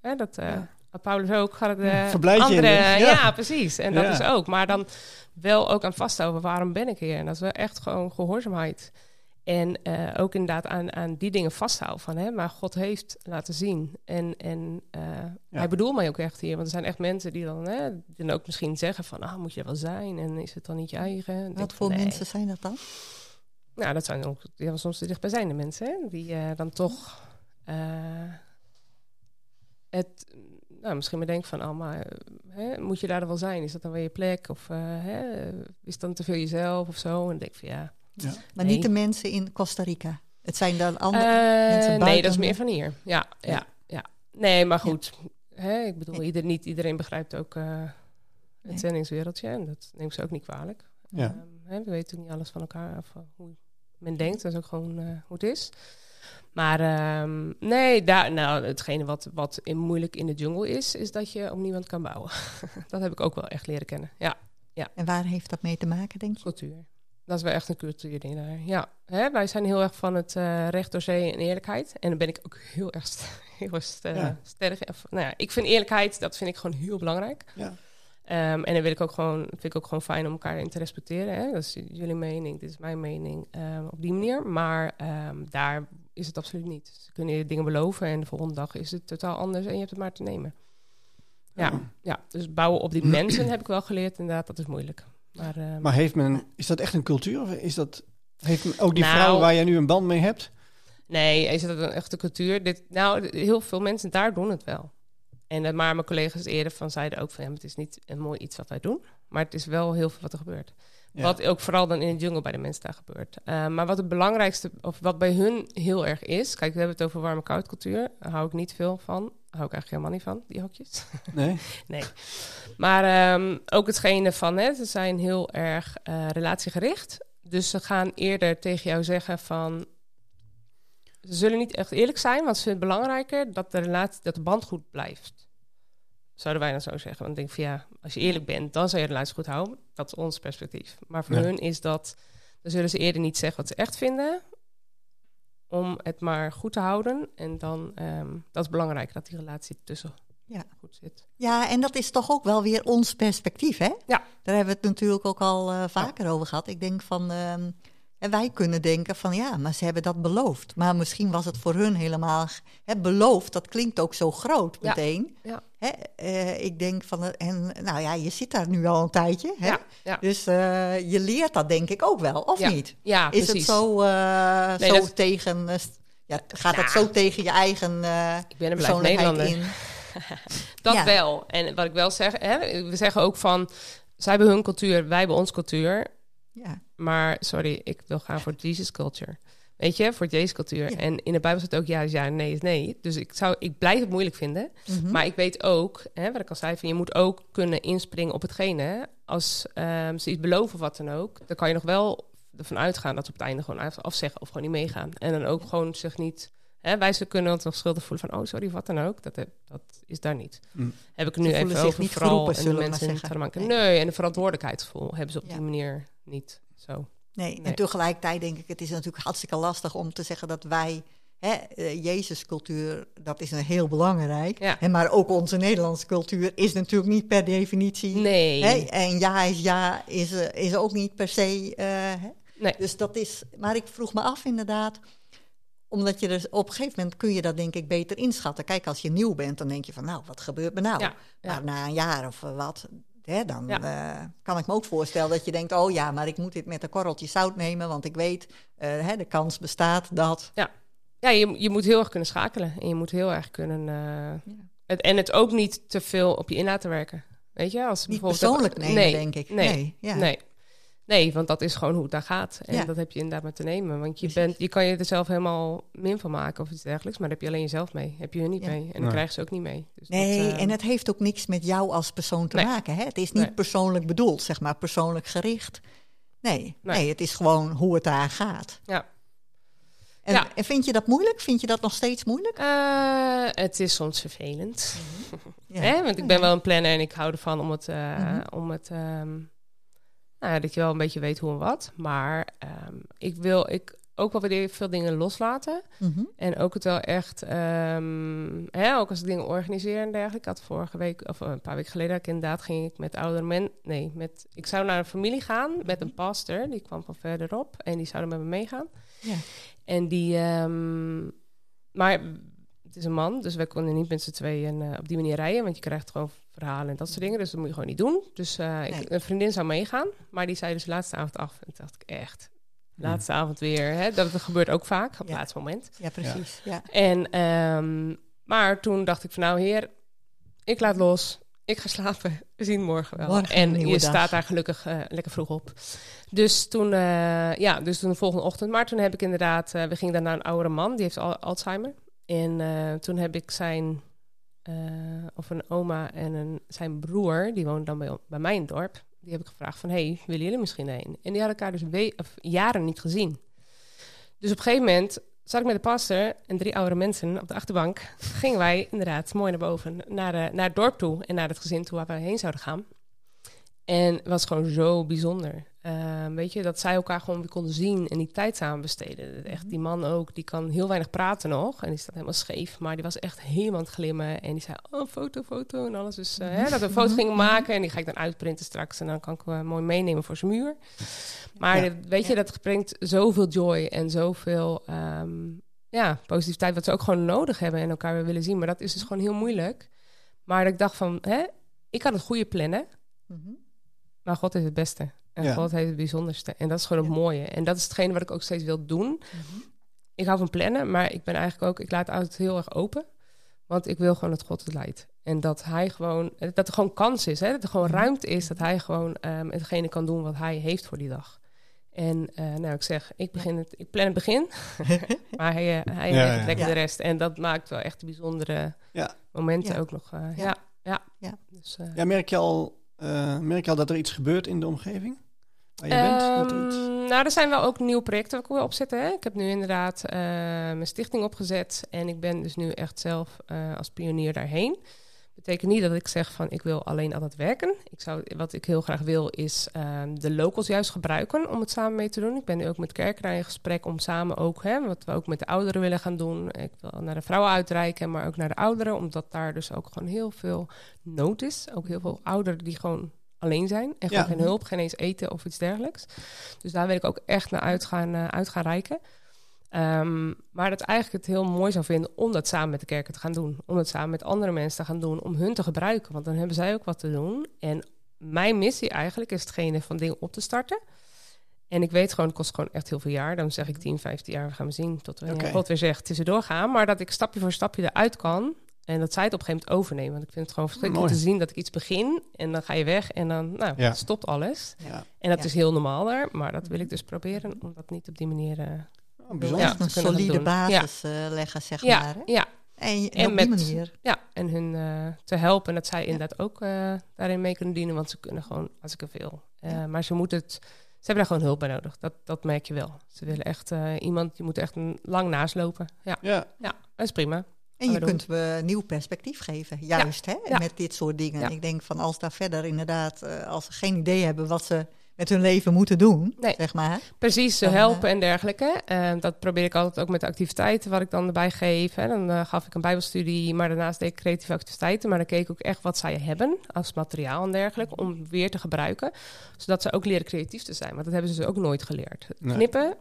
hè, dat Ja. Paulus ook gaat het de andere, de- ja. ja. precies. En dat is ook, maar dan wel ook aan vasthouden waarom ben ik hier en dat is wel echt gewoon gehoorzaamheid. En eh, ook inderdaad aan, aan die dingen vasthouden van, hè, maar God heeft laten zien. En, en eh, hij bedoelt mij ook echt hier, want er zijn echt mensen die dan, hè, die dan ook misschien zeggen van, ah, moet je er wel zijn en is het dan niet je eigen? Wat van, voor nee. mensen zijn dat dan? Nou, dat zijn ook ja, soms de dichtbijzijnde mensen, hè, die eh, dan toch het, nou, misschien maar denken van, oh, maar hè, moet je daar wel zijn? Is dat dan weer je plek? Of hè, is het dan te veel jezelf of zo? En dan denk ik van ja. Ja. Maar Nee. niet de mensen in Costa Rica. Het zijn dan andere Eh, mensen nee, dat is meer van hier. Ja, ja, ja. Nee, maar goed. Hè, ik bedoel, ieder, niet iedereen begrijpt ook eh, het Nee. zendingswereldje. En dat neemt ze ook niet kwalijk. Ja. Ehm, hè, we weten niet alles van elkaar of eh, hoe men denkt. Dat is ook gewoon eh, hoe het is. Maar ehm, nee, daar, nou, hetgene wat, wat in, moeilijk in de jungle is, is dat je op niemand kan bouwen. <laughs> dat heb ik ook wel echt leren kennen. Ja, En waar heeft dat mee te maken, denk je? cultuur. Dat is wel echt een cultuurding daar. Ja, hè, wij zijn heel erg van het eh, recht door zee en eerlijkheid. En daar ben ik ook heel erg, st- <laughs> heel erg st- Ja. sterk Nou ja, ik vind eerlijkheid, dat vind ik gewoon heel belangrijk. Ja. Ehm, en dan wil ik ook gewoon, vind ik ook gewoon fijn om elkaar in te respecteren. Hè? Dat is jullie mening, dit is mijn mening ehm, op die manier. Maar ehm, daar is het absoluut niet. Ze kunnen je dingen beloven en de volgende dag is het totaal anders en je hebt het maar te nemen. Ja, ja. dus bouwen op die mensen heb ik wel geleerd. Inderdaad, dat is moeilijk. Maar, ehm, Maar heeft men, is dat echt een cultuur? Of is dat, heeft men ook die Nou- vrouw waar jij nu een band mee hebt? Nee, is dat een echte cultuur? Dit, nou, heel veel mensen daar doen het wel. En eh, maar mijn collega's eerder van zeiden ook van ja, het is niet een mooi iets wat wij doen, maar het is wel heel veel wat er gebeurt. Ja. Wat ook vooral dan in de jungle bij de mensen daar gebeurt. Eh, maar wat het belangrijkste, of wat bij hun heel erg is, kijk, we hebben het over warme-koud cultuur, daar hou ik niet veel van. Hou ik eigenlijk helemaal niet van, die hokjes. <laughs> Nee? Nee. Maar ehm, ook hetgene van, hè, ze zijn heel erg eh, relatiegericht. Dus ze gaan eerder tegen jou zeggen van... Ze zullen niet echt eerlijk zijn, want ze vinden het belangrijker dat de, relatie, dat de band goed blijft. Zouden wij dan zo zeggen. Want ik denk van ja, als je eerlijk bent, dan zou je de relatie goed houden. Dat is ons perspectief. Maar voor Ja. hun is dat... Dan zullen ze eerder niet zeggen wat ze echt vinden... om het maar goed te houden. En dan, ehm, dat is belangrijk, dat die relatie tussen Ja. goed zit. Ja, en dat is toch ook wel weer ons perspectief, hè? Ja. Daar hebben we het natuurlijk ook al eh, vaker over gehad. Ik denk van, ehm, en wij kunnen denken van ja, maar ze hebben dat beloofd. Maar misschien was het voor hun helemaal, hè, beloofd, dat klinkt ook zo groot meteen. Ja. Hè, eh, ik denk van, eh, en nou ja, je zit daar nu al een tijdje. Hè? Ja. Dus eh, je leert dat denk ik ook wel, of niet? Ja, Is precies. het zo, Nee, zo dat- tegen, ja, gaat het Ja. zo tegen je eigen Ik ben een persoonlijkheid Nederlander. in? <laughs> Dat wel. En wat ik wel zeg, hè, we zeggen ook van... Zij hebben hun cultuur, wij hebben ons cultuur. Ja. Maar sorry, ik wil gaan voor Jesus culture. Weet je, voor Jezus cultuur. Ja. En in de Bijbel staat ook ja is ja en nee is nee. Dus ik, zou, ik blijf het moeilijk vinden. Mhm. Maar ik weet ook, hè, wat ik al zei, van je moet ook kunnen inspringen op hetgene. hè. Als ehm, ze iets beloven of wat dan ook, dan kan je nog wel ervan uitgaan dat ze op het einde gewoon af- afzeggen of gewoon niet meegaan. En dan ook gewoon zich niet. Hè, wij ze kunnen ons nog schuldig voelen van, oh sorry, wat dan ook. Dat, dat is daar niet. Mm. Heb ik Ze nu even zich over niet vooral geroepen, en de mensen in zeggen. Nee. Nee. en de verantwoordelijkheidsgevoel hebben ze op Ja. die manier niet. Zo. Nee, en tegelijkertijd denk ik, het is natuurlijk hartstikke lastig om te zeggen dat wij, hè, eh, Jezus cultuur, dat is een heel belangrijk. Ja. Hè, maar ook onze Nederlandse cultuur is natuurlijk niet per definitie. Nee. Hè, en ja is ja, is, eh, is ook niet per se. eh, hè. Nee. Dus dat is. Maar ik vroeg me af inderdaad. Omdat je dus op een gegeven moment kun je dat denk ik beter inschatten. Kijk, als je nieuw bent, dan denk je van nou, wat gebeurt me nou? Ja, ja. Maar na een jaar of wat, hè, dan Ja. eh, kan ik me ook voorstellen dat je denkt, oh ja, maar ik moet dit met een korreltje zout nemen, want ik weet, eh, hè, de kans bestaat dat. Ja, je, je moet heel erg kunnen schakelen. En je moet heel erg kunnen... eh, het, en het ook niet te veel op je in laten werken. Weet je? Als Niet bijvoorbeeld- persoonlijk nemen, nee, denk ik. Nee, Nee, ja. nee. Nee, want dat is gewoon hoe het daar gaat. En Ja. dat heb je inderdaad maar te nemen. Want je, Precies. bent, je kan je er zelf helemaal min van maken of iets dergelijks. Maar daar heb je alleen jezelf mee. Heb je hun niet Ja. mee. En dan Nee. krijgen ze ook niet mee. Dus Nee, dat, eh, en het heeft ook niks met jou als persoon te Nee. maken. Hè? Het is niet Nee. persoonlijk bedoeld, zeg maar, persoonlijk gericht. Nee, nee. Nee. het is gewoon hoe het daar gaat. Ja. En, Ja. en vind je dat moeilijk? Vind je dat nog steeds moeilijk? eh, het is soms vervelend. <laughs> Ja. Hè? Want ik ben wel een planner en ik hou ervan om het... eh, Mhm. om het ehm, nou dat je wel een beetje weet hoe en wat. Maar ehm, ik wil ik ook wel weer veel dingen loslaten. Mhm. En ook het wel echt, ehm, hè, ook als ik dingen organiseer en dergelijke. Ik had vorige week, of een paar weken geleden, ik inderdaad ging ik met oudere men, nee, met, ik zou naar een familie gaan met een pastor, die kwam van verderop en die zouden met me meegaan. Ja. En die, ehm, maar het is een man, dus wij konden niet met z'n tweeën eh, op die manier rijden, want je krijgt gewoon verhalen en dat soort dingen, dus dat moet je gewoon niet doen. Dus eh, ik, Nee. een vriendin zou meegaan, maar die zei dus de laatste avond af. En toen dacht ik echt, laatste avond weer, hè, dat gebeurt ook vaak op het Ja. laatste moment. ja, precies. Ja. En, ehm, maar toen dacht ik van nou heer, ik laat los. Ik ga slapen. We zien morgen wel. Morgen en je dag. staat daar gelukkig eh, lekker vroeg op. Dus toen, eh, ja, dus toen de volgende ochtend. Maar toen heb ik inderdaad, eh, we gingen daar naar een oudere man, die heeft al Alzheimer. En eh, toen heb ik zijn, eh, of een oma en een, zijn broer, die woont dan bij, bij mij in het dorp. Die heb ik gevraagd van, hey, willen jullie misschien heen? En die hadden elkaar dus of jaren niet gezien. Dus op een gegeven moment zat ik met de pastor en drie oudere mensen op de achterbank. Gingen wij inderdaad mooi naar boven, naar, de, naar het dorp toe en naar het gezin toe waar we heen zouden gaan. En het was gewoon zo bijzonder. Eh, weet je, dat zij elkaar gewoon weer konden zien en die tijd samen besteden. Echt, die man ook, die kan heel weinig praten nog. En die staat helemaal scheef, maar die was echt helemaal aan het glimmen. En die zei, oh, foto, foto en alles. Dus eh, hè, dat we een foto gingen maken en die ga ik dan uitprinten straks. En dan kan ik hem mooi meenemen voor zijn muur. Maar Ja. weet je, dat brengt zoveel joy en zoveel ehm, ja, positiviteit... wat ze ook gewoon nodig hebben en elkaar weer willen zien. Maar dat is dus gewoon heel moeilijk. Maar ik dacht van, hè, ik kan het goede plannen... Mhm. Maar God heeft het beste. En Ja. God heeft het bijzonderste. En dat is gewoon het mooie. En dat is hetgene wat ik ook steeds wil doen. Mhm. Ik hou van plannen, maar ik ben eigenlijk ook... Ik laat het altijd heel erg open. Want ik wil gewoon dat God het leidt. En dat hij gewoon... Dat er gewoon kans is. Hè? Dat er gewoon Mhm. ruimte is. Dat hij gewoon ehm, hetgene kan doen wat hij heeft voor die dag. En eh, nou, ik zeg, ik, begin het, ik plan het begin. <laughs> maar hij, eh, hij Ja, ja. lekker Ja. de rest. En dat maakt wel echt bijzondere Ja. momenten Ja. ook nog. eh, Ja. ja. Ja. Ja. Dus, eh, Ja, merk je al, eh, merk je al dat er iets gebeurt in de omgeving? Je bent? Dat iets... Ehm, nou, er zijn wel ook nieuwe projecten waar ik wil opzetten. Hè? Ik heb nu inderdaad eh, mijn stichting opgezet. En ik ben dus nu echt zelf eh, als pionier daarheen. Betekent niet dat ik zeg van ik wil alleen altijd werken. Ik zou, wat ik heel graag wil is ehm, de locals juist gebruiken om het samen mee te doen. Ik ben nu ook met kerken in gesprek om samen ook, hè, wat we ook met de ouderen willen gaan doen. Ik wil naar de vrouwen uitreiken, maar ook naar de ouderen. Omdat daar dus ook gewoon heel veel nood is. Ook heel veel ouderen die gewoon alleen zijn en gewoon Ja. geen hulp, geen eens eten of iets dergelijks. Dus daar wil ik ook echt naar uit gaan, eh, uit gaan reiken. Ehm, maar dat eigenlijk het heel mooi zou vinden om dat samen met de kerken te gaan doen. Om het samen met andere mensen te gaan doen, om hun te gebruiken. Want dan hebben zij ook wat te doen. En mijn missie eigenlijk is hetgene van dingen op te starten. En ik weet gewoon, het kost gewoon echt heel veel jaar. Dan zeg ik 10, 15 jaar, we gaan we zien. Tot Oké. God weer zegt, het is er doorgaan. Maar dat ik stapje voor stapje eruit kan. En dat zij het op een gegeven moment overnemen. Want ik vind het gewoon verschrikkelijk Mooi. te zien dat ik iets begin en dan ga je weg en dan nou, Ja. stopt alles. Ja. En dat Ja. is heel normaal daar, maar dat wil ik dus proberen om dat niet op die manier. eh, Bijzonder. Ja. een solide basis eh, leggen, zeg ja, maar. Hè? ja, En, en, En op die met- manier. ja, en hun eh, te helpen en dat zij inderdaad ook eh, daarin mee kunnen dienen, want ze kunnen gewoon hartstikke veel. Eh, Ja. Maar ze moeten het, ze hebben daar gewoon hulp bij nodig. Dat, dat merk je wel. Ze willen echt eh, iemand die moet echt een lang naast lopen. Ja, Ja, ja, dat is prima. En je kunt we nieuw perspectief geven, juist hè, Ja. met dit soort dingen. Ja. Ik denk van als daar verder inderdaad, eh, als ze geen idee hebben wat ze met hun leven moeten doen, Nee. zeg maar. Precies, ze helpen en dergelijke. Eh, dat probeer ik altijd ook met de activiteiten wat ik dan erbij geef. Hè. Dan eh, gaf ik een bijbelstudie, maar daarnaast deed ik creatieve activiteiten. Maar dan keek ik ook echt wat zij hebben als materiaal en dergelijke, om weer te gebruiken. Zodat ze ook leren creatief te zijn. Want dat hebben ze dus ook nooit geleerd. Nee. Knippen,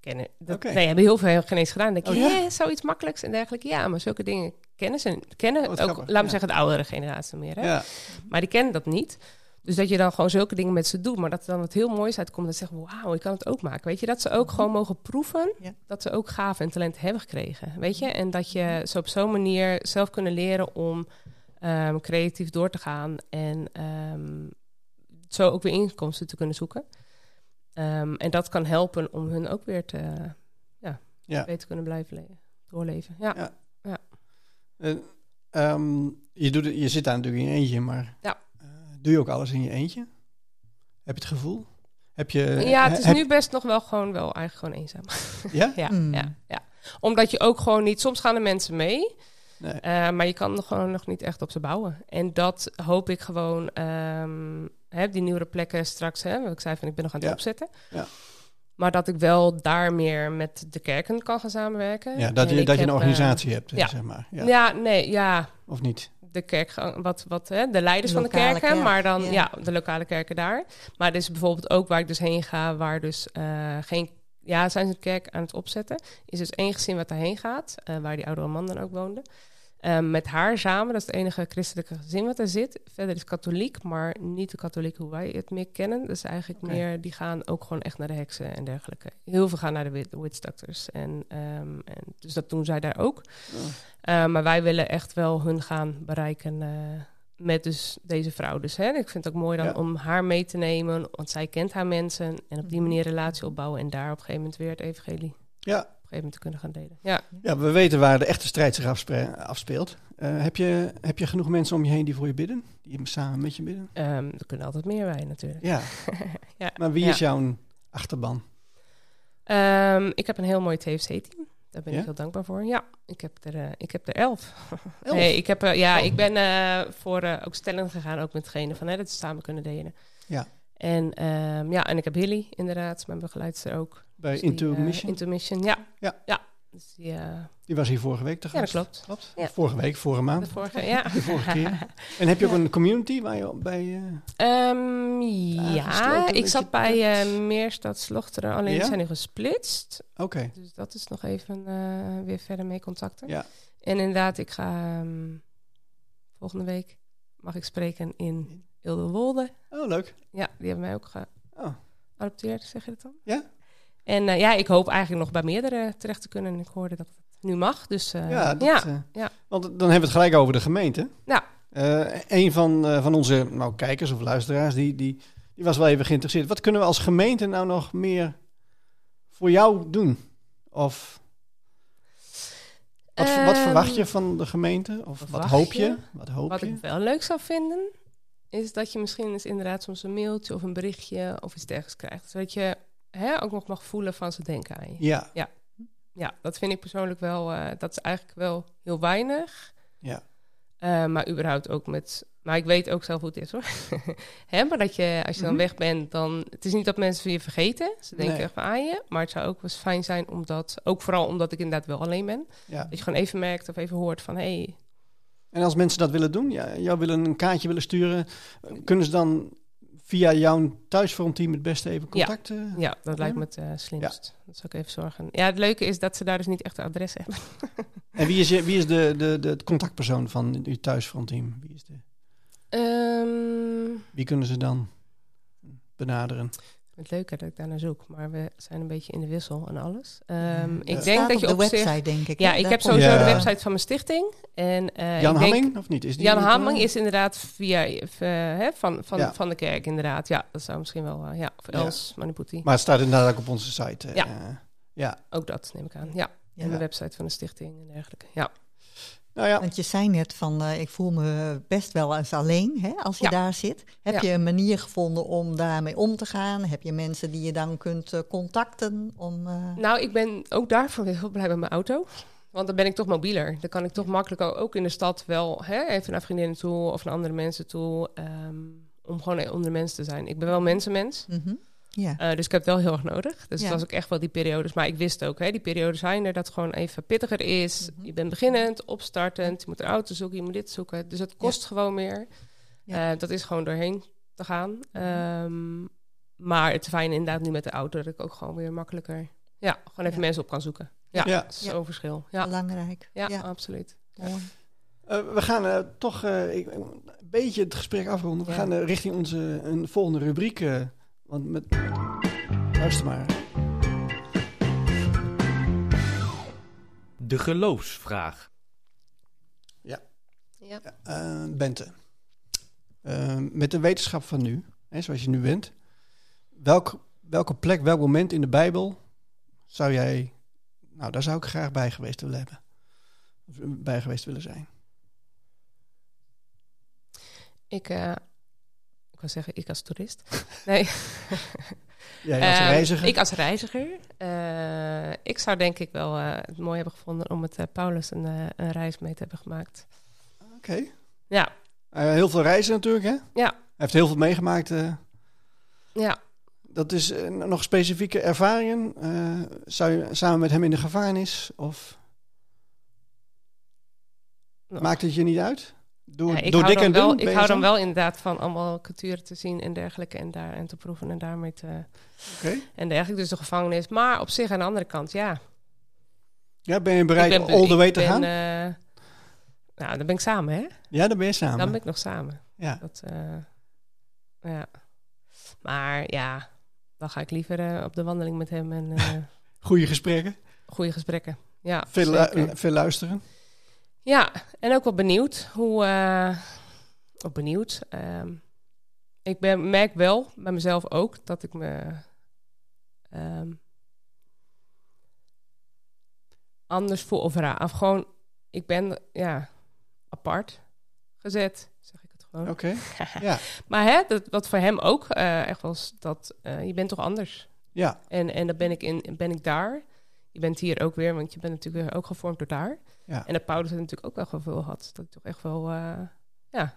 kennen. Dat, Oké. Nee, hebben heel veel geen eens gedaan. Dan denk je, Oh, ja? "Hé, zoiets makkelijks en dergelijke. Ja, maar zulke dingen kennen ze. Kennen Oh, ook, grappig, laat me ja. zeggen, de oudere generatie meer. Hè? ja. Maar die kennen dat niet. Dus dat je dan gewoon zulke dingen met ze doet, maar dat er dan wat heel moois uitkomt. Dat ze zeggen, wauw, ik kan het ook maken. Weet je, dat ze ook gewoon mogen proeven Ja. dat ze ook gaven en talent hebben gekregen. Weet je, en dat je ze op zo'n manier zelf kunnen leren om ehm, creatief door te gaan en ehm, zo ook weer inkomsten te kunnen zoeken. Ehm, en dat kan helpen om hun ook weer te Ja. beter kunnen blijven le- doorleven. Ja. Ja. Eh, ehm, je, doet het, je zit daar natuurlijk in je eentje, maar Ja. Doe je ook alles in je eentje? Heb je het gevoel? Heb je, ja, het is heb- nu best nog wel gewoon wel eigenlijk gewoon eenzaam. <laughs> Ja? Ja, Mm. ja, ja. Omdat je ook gewoon niet... Soms gaan de mensen mee, Nee. eh, maar je kan er gewoon nog niet echt op ze bouwen. En dat hoop ik gewoon... ehm, hè, die nieuwe plekken straks, hè, wat ik zei van ik ben nog aan het Ja. opzetten. Ja. Maar dat ik wel daar meer met de kerken kan gaan samenwerken. Ja, dat En je, dat je een heb, organisatie hebt, eh, ja. zeg maar. eh, Ja. ja. nee, ja, Of niet? de kerk, wat, wat, hè, de leiders van de kerken, kerk, maar dan ja. ja. de lokale kerken daar. Maar er is bijvoorbeeld ook waar ik dus heen ga, waar dus eh, geen, ja, zijn ze een kerk aan het opzetten. Is dus één gezin wat daarheen gaat, eh, waar die oudere man dan ook woonde. Ehm, met haar samen, dat is het enige christelijke gezin wat er zit. Verder is katholiek, maar niet de katholiek hoe wij het meer kennen. Dus eigenlijk meer, die gaan ook gewoon echt naar de heksen en dergelijke. Heel veel gaan naar de wit- witch doctors. En, ehm, en, dus dat doen zij daar ook. Oh. Uh, maar wij willen echt wel hun gaan bereiken uh, met dus deze vrouw. Dus hè, ik vind het ook mooi dan Ja. om haar mee te nemen, want zij kent haar mensen en op die manier relatie opbouwen en daar op een gegeven moment weer het evangelie Ja. op een gegeven moment te kunnen gaan delen. Ja, ja, we weten waar de echte strijd zich afspeelt. Eh, heb, je, heb je genoeg mensen om je heen die voor je bidden? Die samen met je bidden? um, er kunnen altijd meer bij natuurlijk. Ja. <laughs> ja. Maar wie is jouw achterban? Um, ik heb een heel mooi TFC-team. Daar ben Ja? ik heel dankbaar voor. Ja, ik heb er, uh, ik heb er elf. Elf? Nee, ik heb, uh, ja, ik ben uh, voor ook stelling gegaan, ook met degene van hè, dat ze samen kunnen delen. Ja. En, um, ja, en ik heb Hilly inderdaad, mijn begeleidster ook. Bij Dus Into die, uh, ja. Ja. ja. Dus die, uh, die was hier vorige week te Ja, dat gast. klopt. klopt. Ja. Vorige week, vorige maand. De vorige, ja. De vorige keer. <laughs> En heb je ook een community waar je bij... Uh, um, ja, ik zat bij Meerstad Slochteren, alleen Ja? die zijn nu gesplitst. Oké. Okay. Dus dat is nog even weer verder mee contacten. Ja. En inderdaad, ik ga um, volgende week mag ik spreken in Ilderwolde. Oh, leuk. Ja, die hebben mij ook geadopteerd, oh. zeg je dat dan? Ja. En uh, ja, ik hoop eigenlijk nog bij meerdere terecht te kunnen. Ik hoorde dat het nu mag, dus uh, ja, dat, ja, uh, ja. Want dan hebben we het gelijk over de gemeente. Ja. Een van, van onze nou, kijkers of luisteraars, die, die, die was wel even geïnteresseerd. Wat kunnen we als gemeente nou nog meer voor jou doen? Of wat, wat verwacht je van de gemeente? Of wat hoop je? je? Wat, hoop wat je? ik wel leuk zou vinden, is dat je misschien eens inderdaad soms een mailtje of een berichtje of iets dergelijks krijgt. Zodat je hè, ook nog mag voelen van ze denken aan je. Ja. Ja, ja dat vind ik persoonlijk wel, uh, dat is eigenlijk wel heel weinig. Ja. Uh, maar überhaupt ook met. Maar ik weet ook zelf hoe het is hoor. <laughs> Hè, maar dat je, als je dan mm -hmm. weg bent, dan. Het is niet dat mensen van je vergeten. Ze denken Nee. echt aan je. Maar het zou ook wel eens fijn zijn omdat. Ook vooral omdat ik inderdaad wel alleen ben. Ja. Dat je gewoon even merkt of even hoort van hé. Hey, En als mensen dat willen doen, ja, jou willen een kaartje willen sturen, kunnen ze dan via jouw thuisfrontteam het beste even contact? Ja, uh, ja dat lijkt me het uh, slimst. Ja. Dat zou ik even zorgen. Ja, het leuke is dat ze daar dus niet echt een adres hebben. en wie is, je, wie is de, de, de contactpersoon van uw thuisfrontteam? Wie, is de, um, wie kunnen ze dan benaderen? Het leuke dat ik daar naar zoek. Maar we zijn een beetje in de wissel en alles. Ehm, ik Ja. denk Staat dat je op de zich... website, denk ik. Ja, ik heb sowieso Ja. de website van mijn stichting. En, eh, Jan ik denk- Hamming, of niet? Is die Jan niet, Hamming eh? is inderdaad via, eh, hè, van, van, Ja. van de kerk, inderdaad. Ja, dat zou misschien wel... eh, ja, of. Els Maniputi. Maar het staat inderdaad ook op onze site. eh, Ja. eh, ja. Ook dat neem ik aan. Ja, Ja. en de website van de stichting en dergelijke. Ja, Nou ja, Want je zei net van, eh, ik voel me best wel eens alleen hè, als je Ja. daar zit. Heb Ja. je een manier gevonden om daarmee om te gaan? Heb je mensen die je dan kunt eh, contacten? Om, eh, Nou, ik ben ook daarvoor heel blij met mijn auto. Want dan ben ik toch mobieler. Dan kan ik toch makkelijker ook in de stad wel hè, even naar vriendinnen toe of naar andere mensen toe. ehm, om gewoon onder mensen te zijn. Ik ben wel mensenmens. mhm. Ja. eh, dus ik heb het wel heel erg nodig. Dus Ja. het was ook echt wel die periodes. Maar ik wist ook, hè, die periodes zijn er dat het gewoon even pittiger is. Mhm. Je bent beginnend, opstartend. Je moet een auto zoeken, je moet dit zoeken. Dus het kost gewoon meer. Ja. Eh, dat is gewoon doorheen te gaan. Ehm, maar het fijne inderdaad nu met de auto... dat ik ook gewoon weer makkelijker... Ja, gewoon even Ja. mensen op kan zoeken. Ja, Ja. dat is zo'n verschil. Ja, Belangrijk. ja, Ja. absoluut. Mooi. eh, we gaan eh, toch eh, een beetje het gesprek afronden. We Ja. gaan richting onze een volgende rubriek. Want met... Luister maar. De geloofsvraag. Ja. Eh, Bente, Eh, met de wetenschap van nu, hè, zoals je nu bent, welk, welke plek, welk moment in de Bijbel zou jij, nou daar zou ik graag bij geweest willen hebben, of bij geweest willen zijn? Ik, eh, ik wil zeggen, ik als toerist. <laughs> Nee. Jij als Ehm, reiziger? Ik als reiziger. Eh, ik zou denk ik wel eh, het mooi hebben gevonden om met eh, Paulus een, een reis mee te hebben gemaakt. Oké. Ja, heel veel reizen natuurlijk, hè? Ja. Hij heeft heel veel meegemaakt. ja. dat is nog specifieke ervaringen. Zou je samen met hem in de gevangenis? Of Nou. maakt het je niet uit? Door, Ja, ik door hou, dik dan en wel, dun? ik hou dan wel inderdaad van allemaal culturen te zien en dergelijke en, daar, en te proeven en daarmee te... Oké. En dergelijke, dus de gevangenis. Maar op zich aan de andere kant, ja. Ja, ben je bereid ben, all the way te ben, gaan? eh, nou, dan ben ik samen, hè? ja, dan ben je samen. Dan ben ik nog samen. Ja. Dat, eh, ja. Maar ja, dan ga ik liever eh, op de wandeling met hem en <laughs> Goede gesprekken. goede gesprekken. Ja, Veel, lu- veel luisteren. Ja, en ook wel benieuwd hoe. eh ook benieuwd. ehm, ik ben, merk wel bij mezelf ook dat ik me. ehm, anders voel of raar. Of gewoon, ik ben ja, apart gezet, zeg ik het gewoon. Oké. <laughs> Ja. Maar hè, dat, wat voor hem ook eh, echt was, dat eh, je bent toch anders. Ja. En, en dan ben ik, in, ben ik daar. Je bent hier ook weer, want je bent natuurlijk ook gevormd door daar. Ja. En dat Paulus het natuurlijk ook wel gevoel had. Dat ik toch echt wel, eh, ja,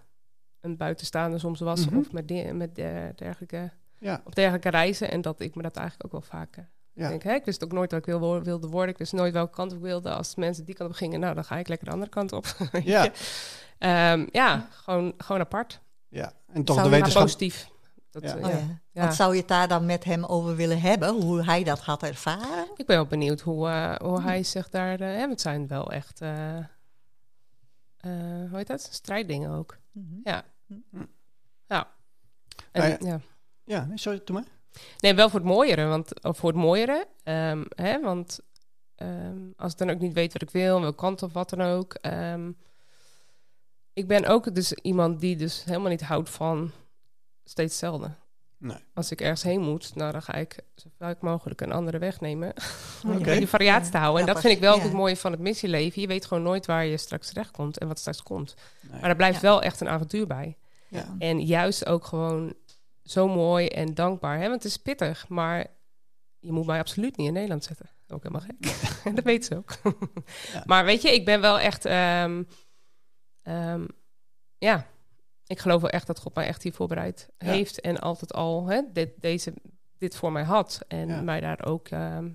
een buitenstaander soms was. Mhm. Of met, di- met eh, dergelijke, Ja. op dergelijke reizen. En dat ik me dat eigenlijk ook wel vaak... eh, Ja. denk, hè, ik wist ook nooit wat ik wil, wilde worden. Ik wist nooit welke kant ik wilde. Als mensen die kant op gingen, nou, dan ga ik lekker de andere kant op. <laughs> Ja. Ehm, ja, gewoon, gewoon apart. ja. En toch de wetenschap. positief. Dat, Ja. eh, Oh, ja. ja. Ja. Want zou je het daar dan met hem over willen hebben? Hoe hij dat had ervaren? Ik ben wel benieuwd hoe, eh, hoe hij zich daar... eh, hè, het zijn wel echt... eh, eh, hoe heet dat? Strijddingen ook. Mhm. Ja. Hm. Ja. En, Nou ja. Ja, nee, sorry, doe maar. Nee, wel voor het mooiere. Want, of voor het mooiere. ehm, hè, want ehm, als ik dan ook niet weet wat ik wil, welke kant of wat dan ook. ehm, ik ben ook dus iemand die dus helemaal niet houdt van steeds hetzelfde. Nee. Als ik ergens heen moet, nou, dan ga ik zo vaak mogelijk een andere weg nemen. <laughs> Om Oh, een ja. beetje variatie te houden. En Ja, dat vind ik wel ja. het mooie van het missieleven. Je weet gewoon nooit waar je straks terecht komt en wat straks komt. Nee. Maar er blijft Ja. wel echt een avontuur bij. Ja. En juist ook gewoon zo mooi en dankbaar. Hè? Want het is pittig, maar je moet mij absoluut niet in Nederland zetten. Ook helemaal gek. En <laughs> dat weet ze ook. Ja. <laughs> Maar weet je, ik ben wel echt... ehm, ehm, ja, ik geloof wel echt dat God mij echt hier voorbereid Ja. heeft. En altijd al hè, dit, deze, dit voor mij had. En Ja. mij daar ook... ehm,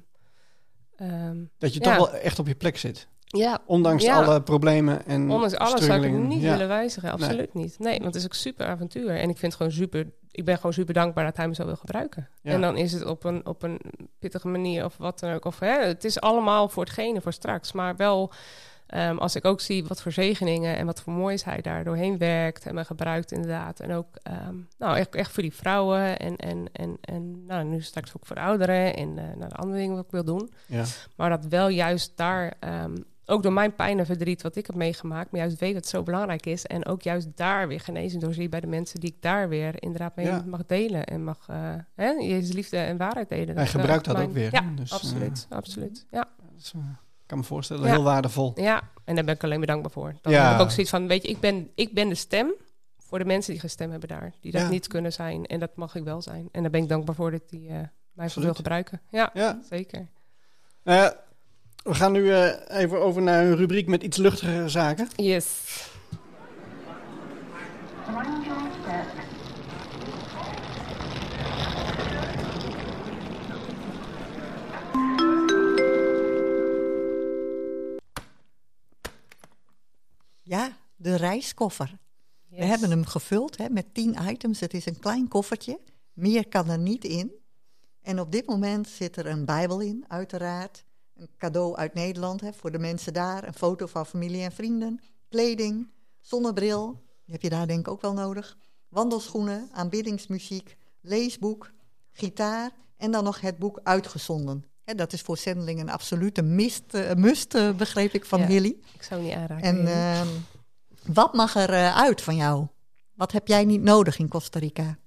ehm, Dat je Ja. toch wel echt op je plek zit. ja, Ondanks alle problemen en Ondanks alles zou ik niet willen wijzigen. Absoluut niet. Nee, want het is ook super avontuur. En ik vind het gewoon super... Ik ben gewoon super dankbaar dat hij me zo wil gebruiken. En dan is het op een, op een pittige manier of wat dan ook. Of, hè, het is allemaal voor hetgene, voor straks. Maar wel Ehm, als ik ook zie wat voor zegeningen en wat voor moois hij daar doorheen werkt en me gebruikt inderdaad. En ook ehm, nou, echt, echt voor die vrouwen en, en, en, en nou, nu straks ook voor de ouderen en uh, nou, de andere dingen wat ik wil doen. Ja. Maar dat wel juist daar, ehm, ook door mijn pijn en verdriet wat ik heb meegemaakt, maar juist weet dat het zo belangrijk is. En ook juist daar weer genezing door zie bij de mensen die ik daar weer inderdaad mee Ja. mag delen. En mag uh, hè, Jezus liefde en waarheid delen. Hij gebruikt dat ook weer. Ja? Dus, eh, absoluut, absoluut. Ja. dat is, eh, ik kan me voorstellen, Ja. heel waardevol. Ja, en daar ben ik alleen maar dankbaar voor. Dan Ja. heb ik ook zoiets van, weet je, ik ben, ik ben de stem voor de mensen die geen stem hebben daar. Die dat Ja. niet kunnen zijn. En dat mag ik wel zijn. En daar ben ik dankbaar voor dat die eh, mij voor wil gebruiken. Ja, Ja. zeker. Nou ja, we gaan nu eh, even over naar een rubriek met iets luchtigere zaken. Yes. Ja, de reiskoffer. We hebben hem gevuld hè, met tien items. Het is een klein koffertje. Meer kan er niet in. En op dit moment zit er een Bijbel in, uiteraard. Een cadeau uit Nederland hè, voor de mensen daar. Een foto van familie en vrienden. Kleding, zonnebril. Die heb je daar denk ik ook wel nodig. Wandelschoenen, aanbiddingsmuziek, leesboek, gitaar. En dan nog het boek Uitgezonden. Dat is voor zendelingen een absolute mist, eh, must, eh, begreep ik van Ja. Hilly. Ik zou niet aanraken. En ehm, wat mag er eh, uit van jou? Wat heb jij niet nodig in Costa Rica?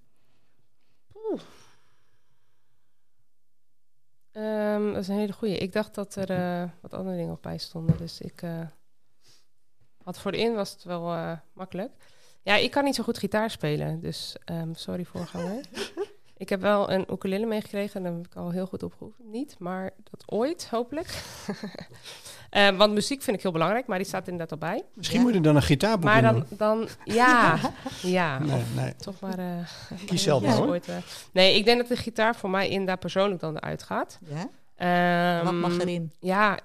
Ehm, dat is een hele goeie. Ik dacht dat er wat andere dingen op bij stonden. Dus ik eh, had voor de in was het wel makkelijk. Ja, ik kan niet zo goed gitaar spelen. Dus ehm, sorry voorganger. <laughs> ik heb wel een ukulele meegekregen. En daar heb ik al heel goed op geoefend. Niet, maar dat ooit, hopelijk. <laughs> Eh, want muziek vind ik heel belangrijk. Maar die staat inderdaad al bij. Misschien Ja. moet je dan een gitaarboek Maar dan, dan ja. <laughs> ja. Nee, nee. toch maar... eh, <laughs> Kies zelf Ja. maar hoor. ooit, eh. Nee, ik denk dat de gitaar voor mij inderdaad persoonlijk dan eruit gaat. Ja? Ehm, wat mag erin? Ja,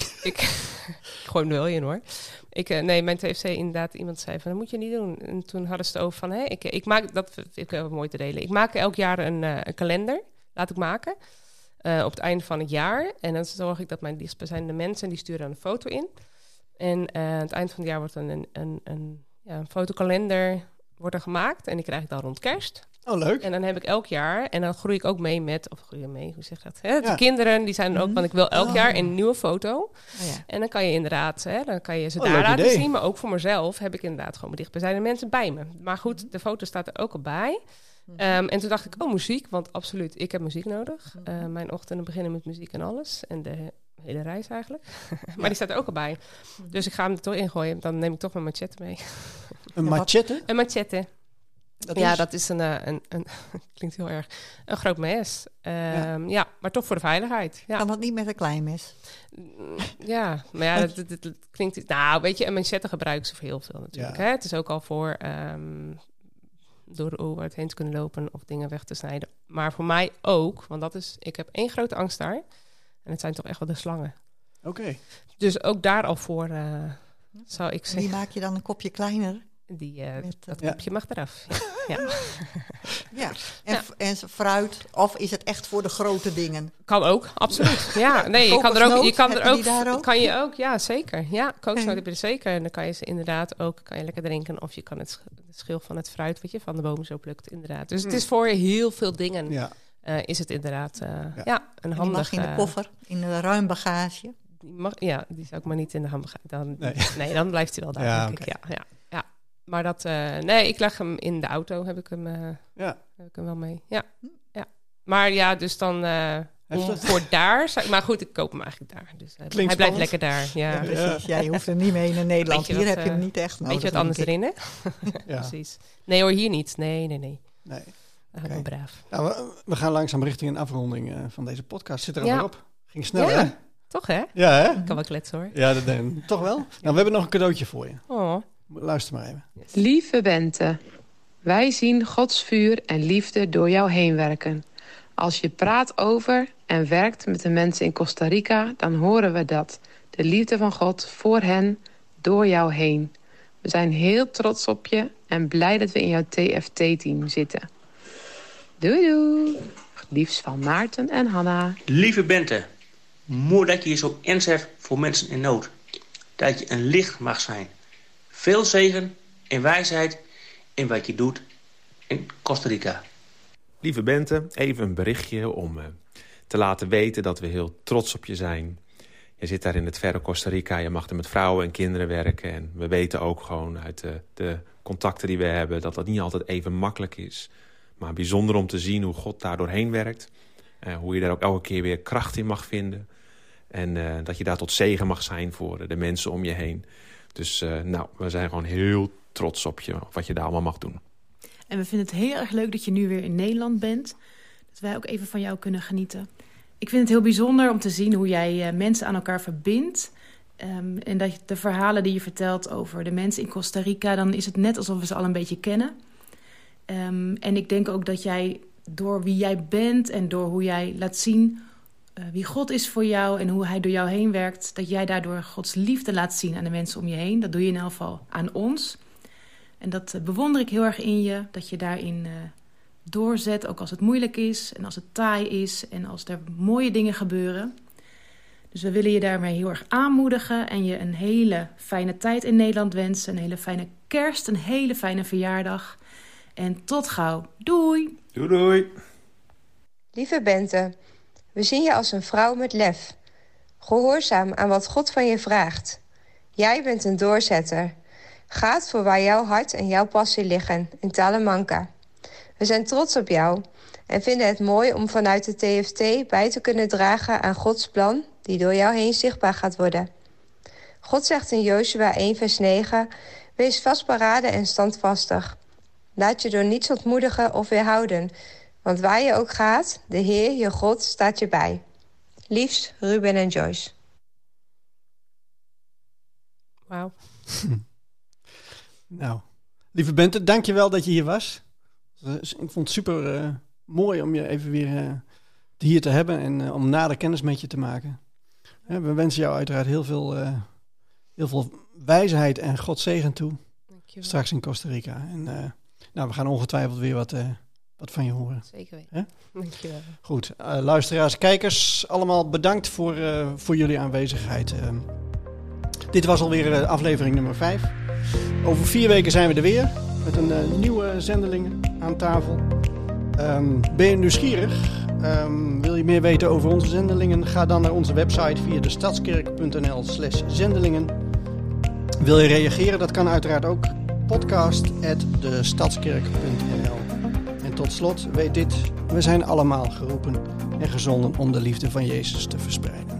ik, ik <laughs> gooi hem er wel in hoor. Ik, eh, nee, mijn TFC inderdaad, iemand zei van, dat moet je niet doen. En toen hadden ze het over van, hé, ik, ik maak, dat ik mooi te delen. Ik maak elk jaar een, eh, kalender, laat ik maken, eh, op het einde van het jaar. En dan zorg ik dat mijn dichtstbijzijnde mensen, die sturen dan een foto in. En aan het eind van het jaar wordt dan een, een, een, ja, een fotokalender wordt er gemaakt. En die krijg ik dan rond kerst. Oh, leuk. En dan heb ik elk jaar, en dan groei ik ook mee met, of groei je mee, hoe zeg je dat? Hè? De Ja. kinderen, die zijn er ook, Mhm. want ik wil elk Oh. jaar een nieuwe foto. Oh, ja. En dan kan je inderdaad, hè, dan kan je ze Oh, daar laten idee. zien. Maar ook voor mezelf heb ik inderdaad gewoon mijn dichtbijzijnde mensen bij me. Maar goed, de foto staat er ook al bij. Ehm, en toen dacht ik, oh, muziek, want absoluut, ik heb muziek nodig. Eh, mijn ochtenden beginnen met muziek en alles. En de hele reis eigenlijk. <laughs> maar die staat er ook al bij. Dus ik ga hem er toch ingooien. Dan neem ik toch mijn machette mee. Een machette? Een machette. Dat ja, is- dat is een, eh, een, een <laughs> klinkt heel erg, een groot mes. Ehm, ja. maar toch voor de veiligheid. Ja, Kan dat niet met een klein mes? Mm, ja maar ja, dat, <laughs> dat, dat- dat klinkt... Nou, weet je, een machette gebruiken ze voor heel veel natuurlijk. Ja. Hè? Het is ook al voor ehm, door de overheid heen te kunnen lopen of dingen weg te snijden. Maar voor mij ook, want dat is... Ik heb één grote angst daar. En het zijn toch echt wel de slangen. Oké. Dus ook daar al voor eh, zou ik Die zeggen... maak je dan een kopje kleiner. Die, eh, Met, dat Ja. kopje mag eraf. Ja. <laughs> ja. Ja. En, en fruit, of is het echt voor de grote dingen? Kan ook, absoluut. Ja, nee, je kan er ook, je kan er je ook, kan je ook, ja, zeker. Ja, kokosnoot heb je er zeker. En dan kan je ze inderdaad ook, kan je lekker drinken. Of je kan het, sch- het schil van het fruit, wat je van de boom zo plukt, inderdaad. Dus het is voor heel veel dingen, Ja. eh, is het inderdaad, eh, ja. Ja. een Die handig... mag in de eh, koffer, in de ruim bagage. die mag, ja, die zou ik maar niet in de hand dan, Nee. nee. dan blijft hij wel daar, Ja, denk ik. Ja, ja. Maar dat, eh, nee, ik leg hem in de auto, heb ik hem, eh, Ja. heb ik hem wel mee. Ja, ja. Maar ja, dus dan... eh, om voor daar, zou ik- maar goed, ik koop hem eigenlijk daar. Dus hij, blijft lekker daar. Ja. Ja, Ja. precies. Jij hoeft er niet mee in Nederland. Hier wat, heb je hem eh, niet echt nodig. Weet je wat anders erin, hè? ja. <laughs> Precies. Nee hoor, hier niet. Nee, nee, nee. Nee. We gaan Oké. braaf. Nou, we, we gaan langzaam richting een afronding eh, van deze podcast. Zit er Ja. alweer op. Ging snel, Ja. hè? Toch, hè? Ja, hè? Ik kan wel kletsen, hoor. Ja, dat denk ik. Toch wel? Nou, we hebben nog een cadeautje voor je. Oh. Luister maar even. Lieve Bente, wij zien Gods vuur en liefde door jou heen werken. Als je praat over en werkt met de mensen in Costa Rica, dan horen we dat. De liefde van God voor hen, door jou heen. We zijn heel trots op je en blij dat we in jouw TFT-team zitten. Doei doei! Liefst van Maarten en Hanna. Lieve Bente, mooi dat je je zo inzet voor mensen in nood. Dat je een licht mag zijn. Veel zegen en wijsheid in wat je doet in Costa Rica. Lieve Bente, even een berichtje om uh, te laten weten dat we heel trots op je zijn. Je zit daar in het verre Costa Rica, je mag er met vrouwen en kinderen werken. En we weten ook gewoon uit de, de contacten die we hebben... dat dat niet altijd even makkelijk is. Maar bijzonder om te zien hoe God daar doorheen werkt. Uh, hoe je daar ook elke keer weer kracht in mag vinden. En uh, dat je daar tot zegen mag zijn voor de mensen om je heen. Dus uh, nou, we zijn gewoon heel trots op je, wat je daar allemaal mag doen. En we vinden het heel erg leuk dat je nu weer in Nederland bent. Dat wij ook even van jou kunnen genieten. Ik vind het heel bijzonder om te zien hoe jij uh, mensen aan elkaar verbindt. Um, en dat de verhalen die je vertelt over de mensen in Costa Rica... dan is het net alsof we ze al een beetje kennen. Um, en ik denk ook dat jij door wie jij bent en door hoe jij laat zien... Uh, wie God is voor jou en hoe hij door jou heen werkt... dat jij daardoor Gods liefde laat zien aan de mensen om je heen. Dat doe je in elk geval aan ons. En dat uh, bewonder ik heel erg in je, dat je daarin uh, doorzet... ook als het moeilijk is en als het taai is en als er mooie dingen gebeuren... Dus we willen je daarmee heel erg aanmoedigen en je een hele fijne tijd in Nederland wensen. Een hele fijne kerst, een hele fijne verjaardag. En tot gauw. Doei! Doei doei! Lieve Bente, we zien je als een vrouw met lef. Gehoorzaam aan wat God van je vraagt. Jij bent een doorzetter. Gaat voor waar jouw hart en jouw passie liggen, in Talamanca. We zijn trots op jou en vinden het mooi om vanuit de TFT bij te kunnen dragen aan Gods plan die door jou heen zichtbaar gaat worden. God zegt in Joshua 1 vers 9... Wees vastberaden en standvastig. Laat je door niets ontmoedigen of weerhouden... want waar je ook gaat, de Heer, je God, staat je bij. Liefst Ruben en Joyce. Wauw. <laughs> nou, lieve Bente, dank je wel dat je hier was. Ik vond het super uh, mooi om je even weer uh, hier te hebben... en uh, om nader kennis met je te maken. Ja, we wensen jou uiteraard heel veel, uh, heel veel wijsheid en Godzegen toe. Dankjewel. Straks in Costa Rica. En uh, nou, we gaan ongetwijfeld weer wat, uh, wat van je horen. Zeker weten. Dankjewel. Goed, luisteraars, kijkers, allemaal bedankt voor, voor jullie aanwezigheid. Ehm, dit was alweer aflevering nummer 5. Over vier weken zijn we er weer met een nieuwe zendeling aan tafel. Um, ben je nieuwsgierig? Um, wil je meer weten over onze zendelingen? Ga dan naar onze website via de stadskerk.nl slash zendelingen. Wil je reageren? Dat kan uiteraard ook. Podcast at destadskerk.nl En tot slot, weet dit. We zijn allemaal geroepen en gezonden om de liefde van Jezus te verspreiden.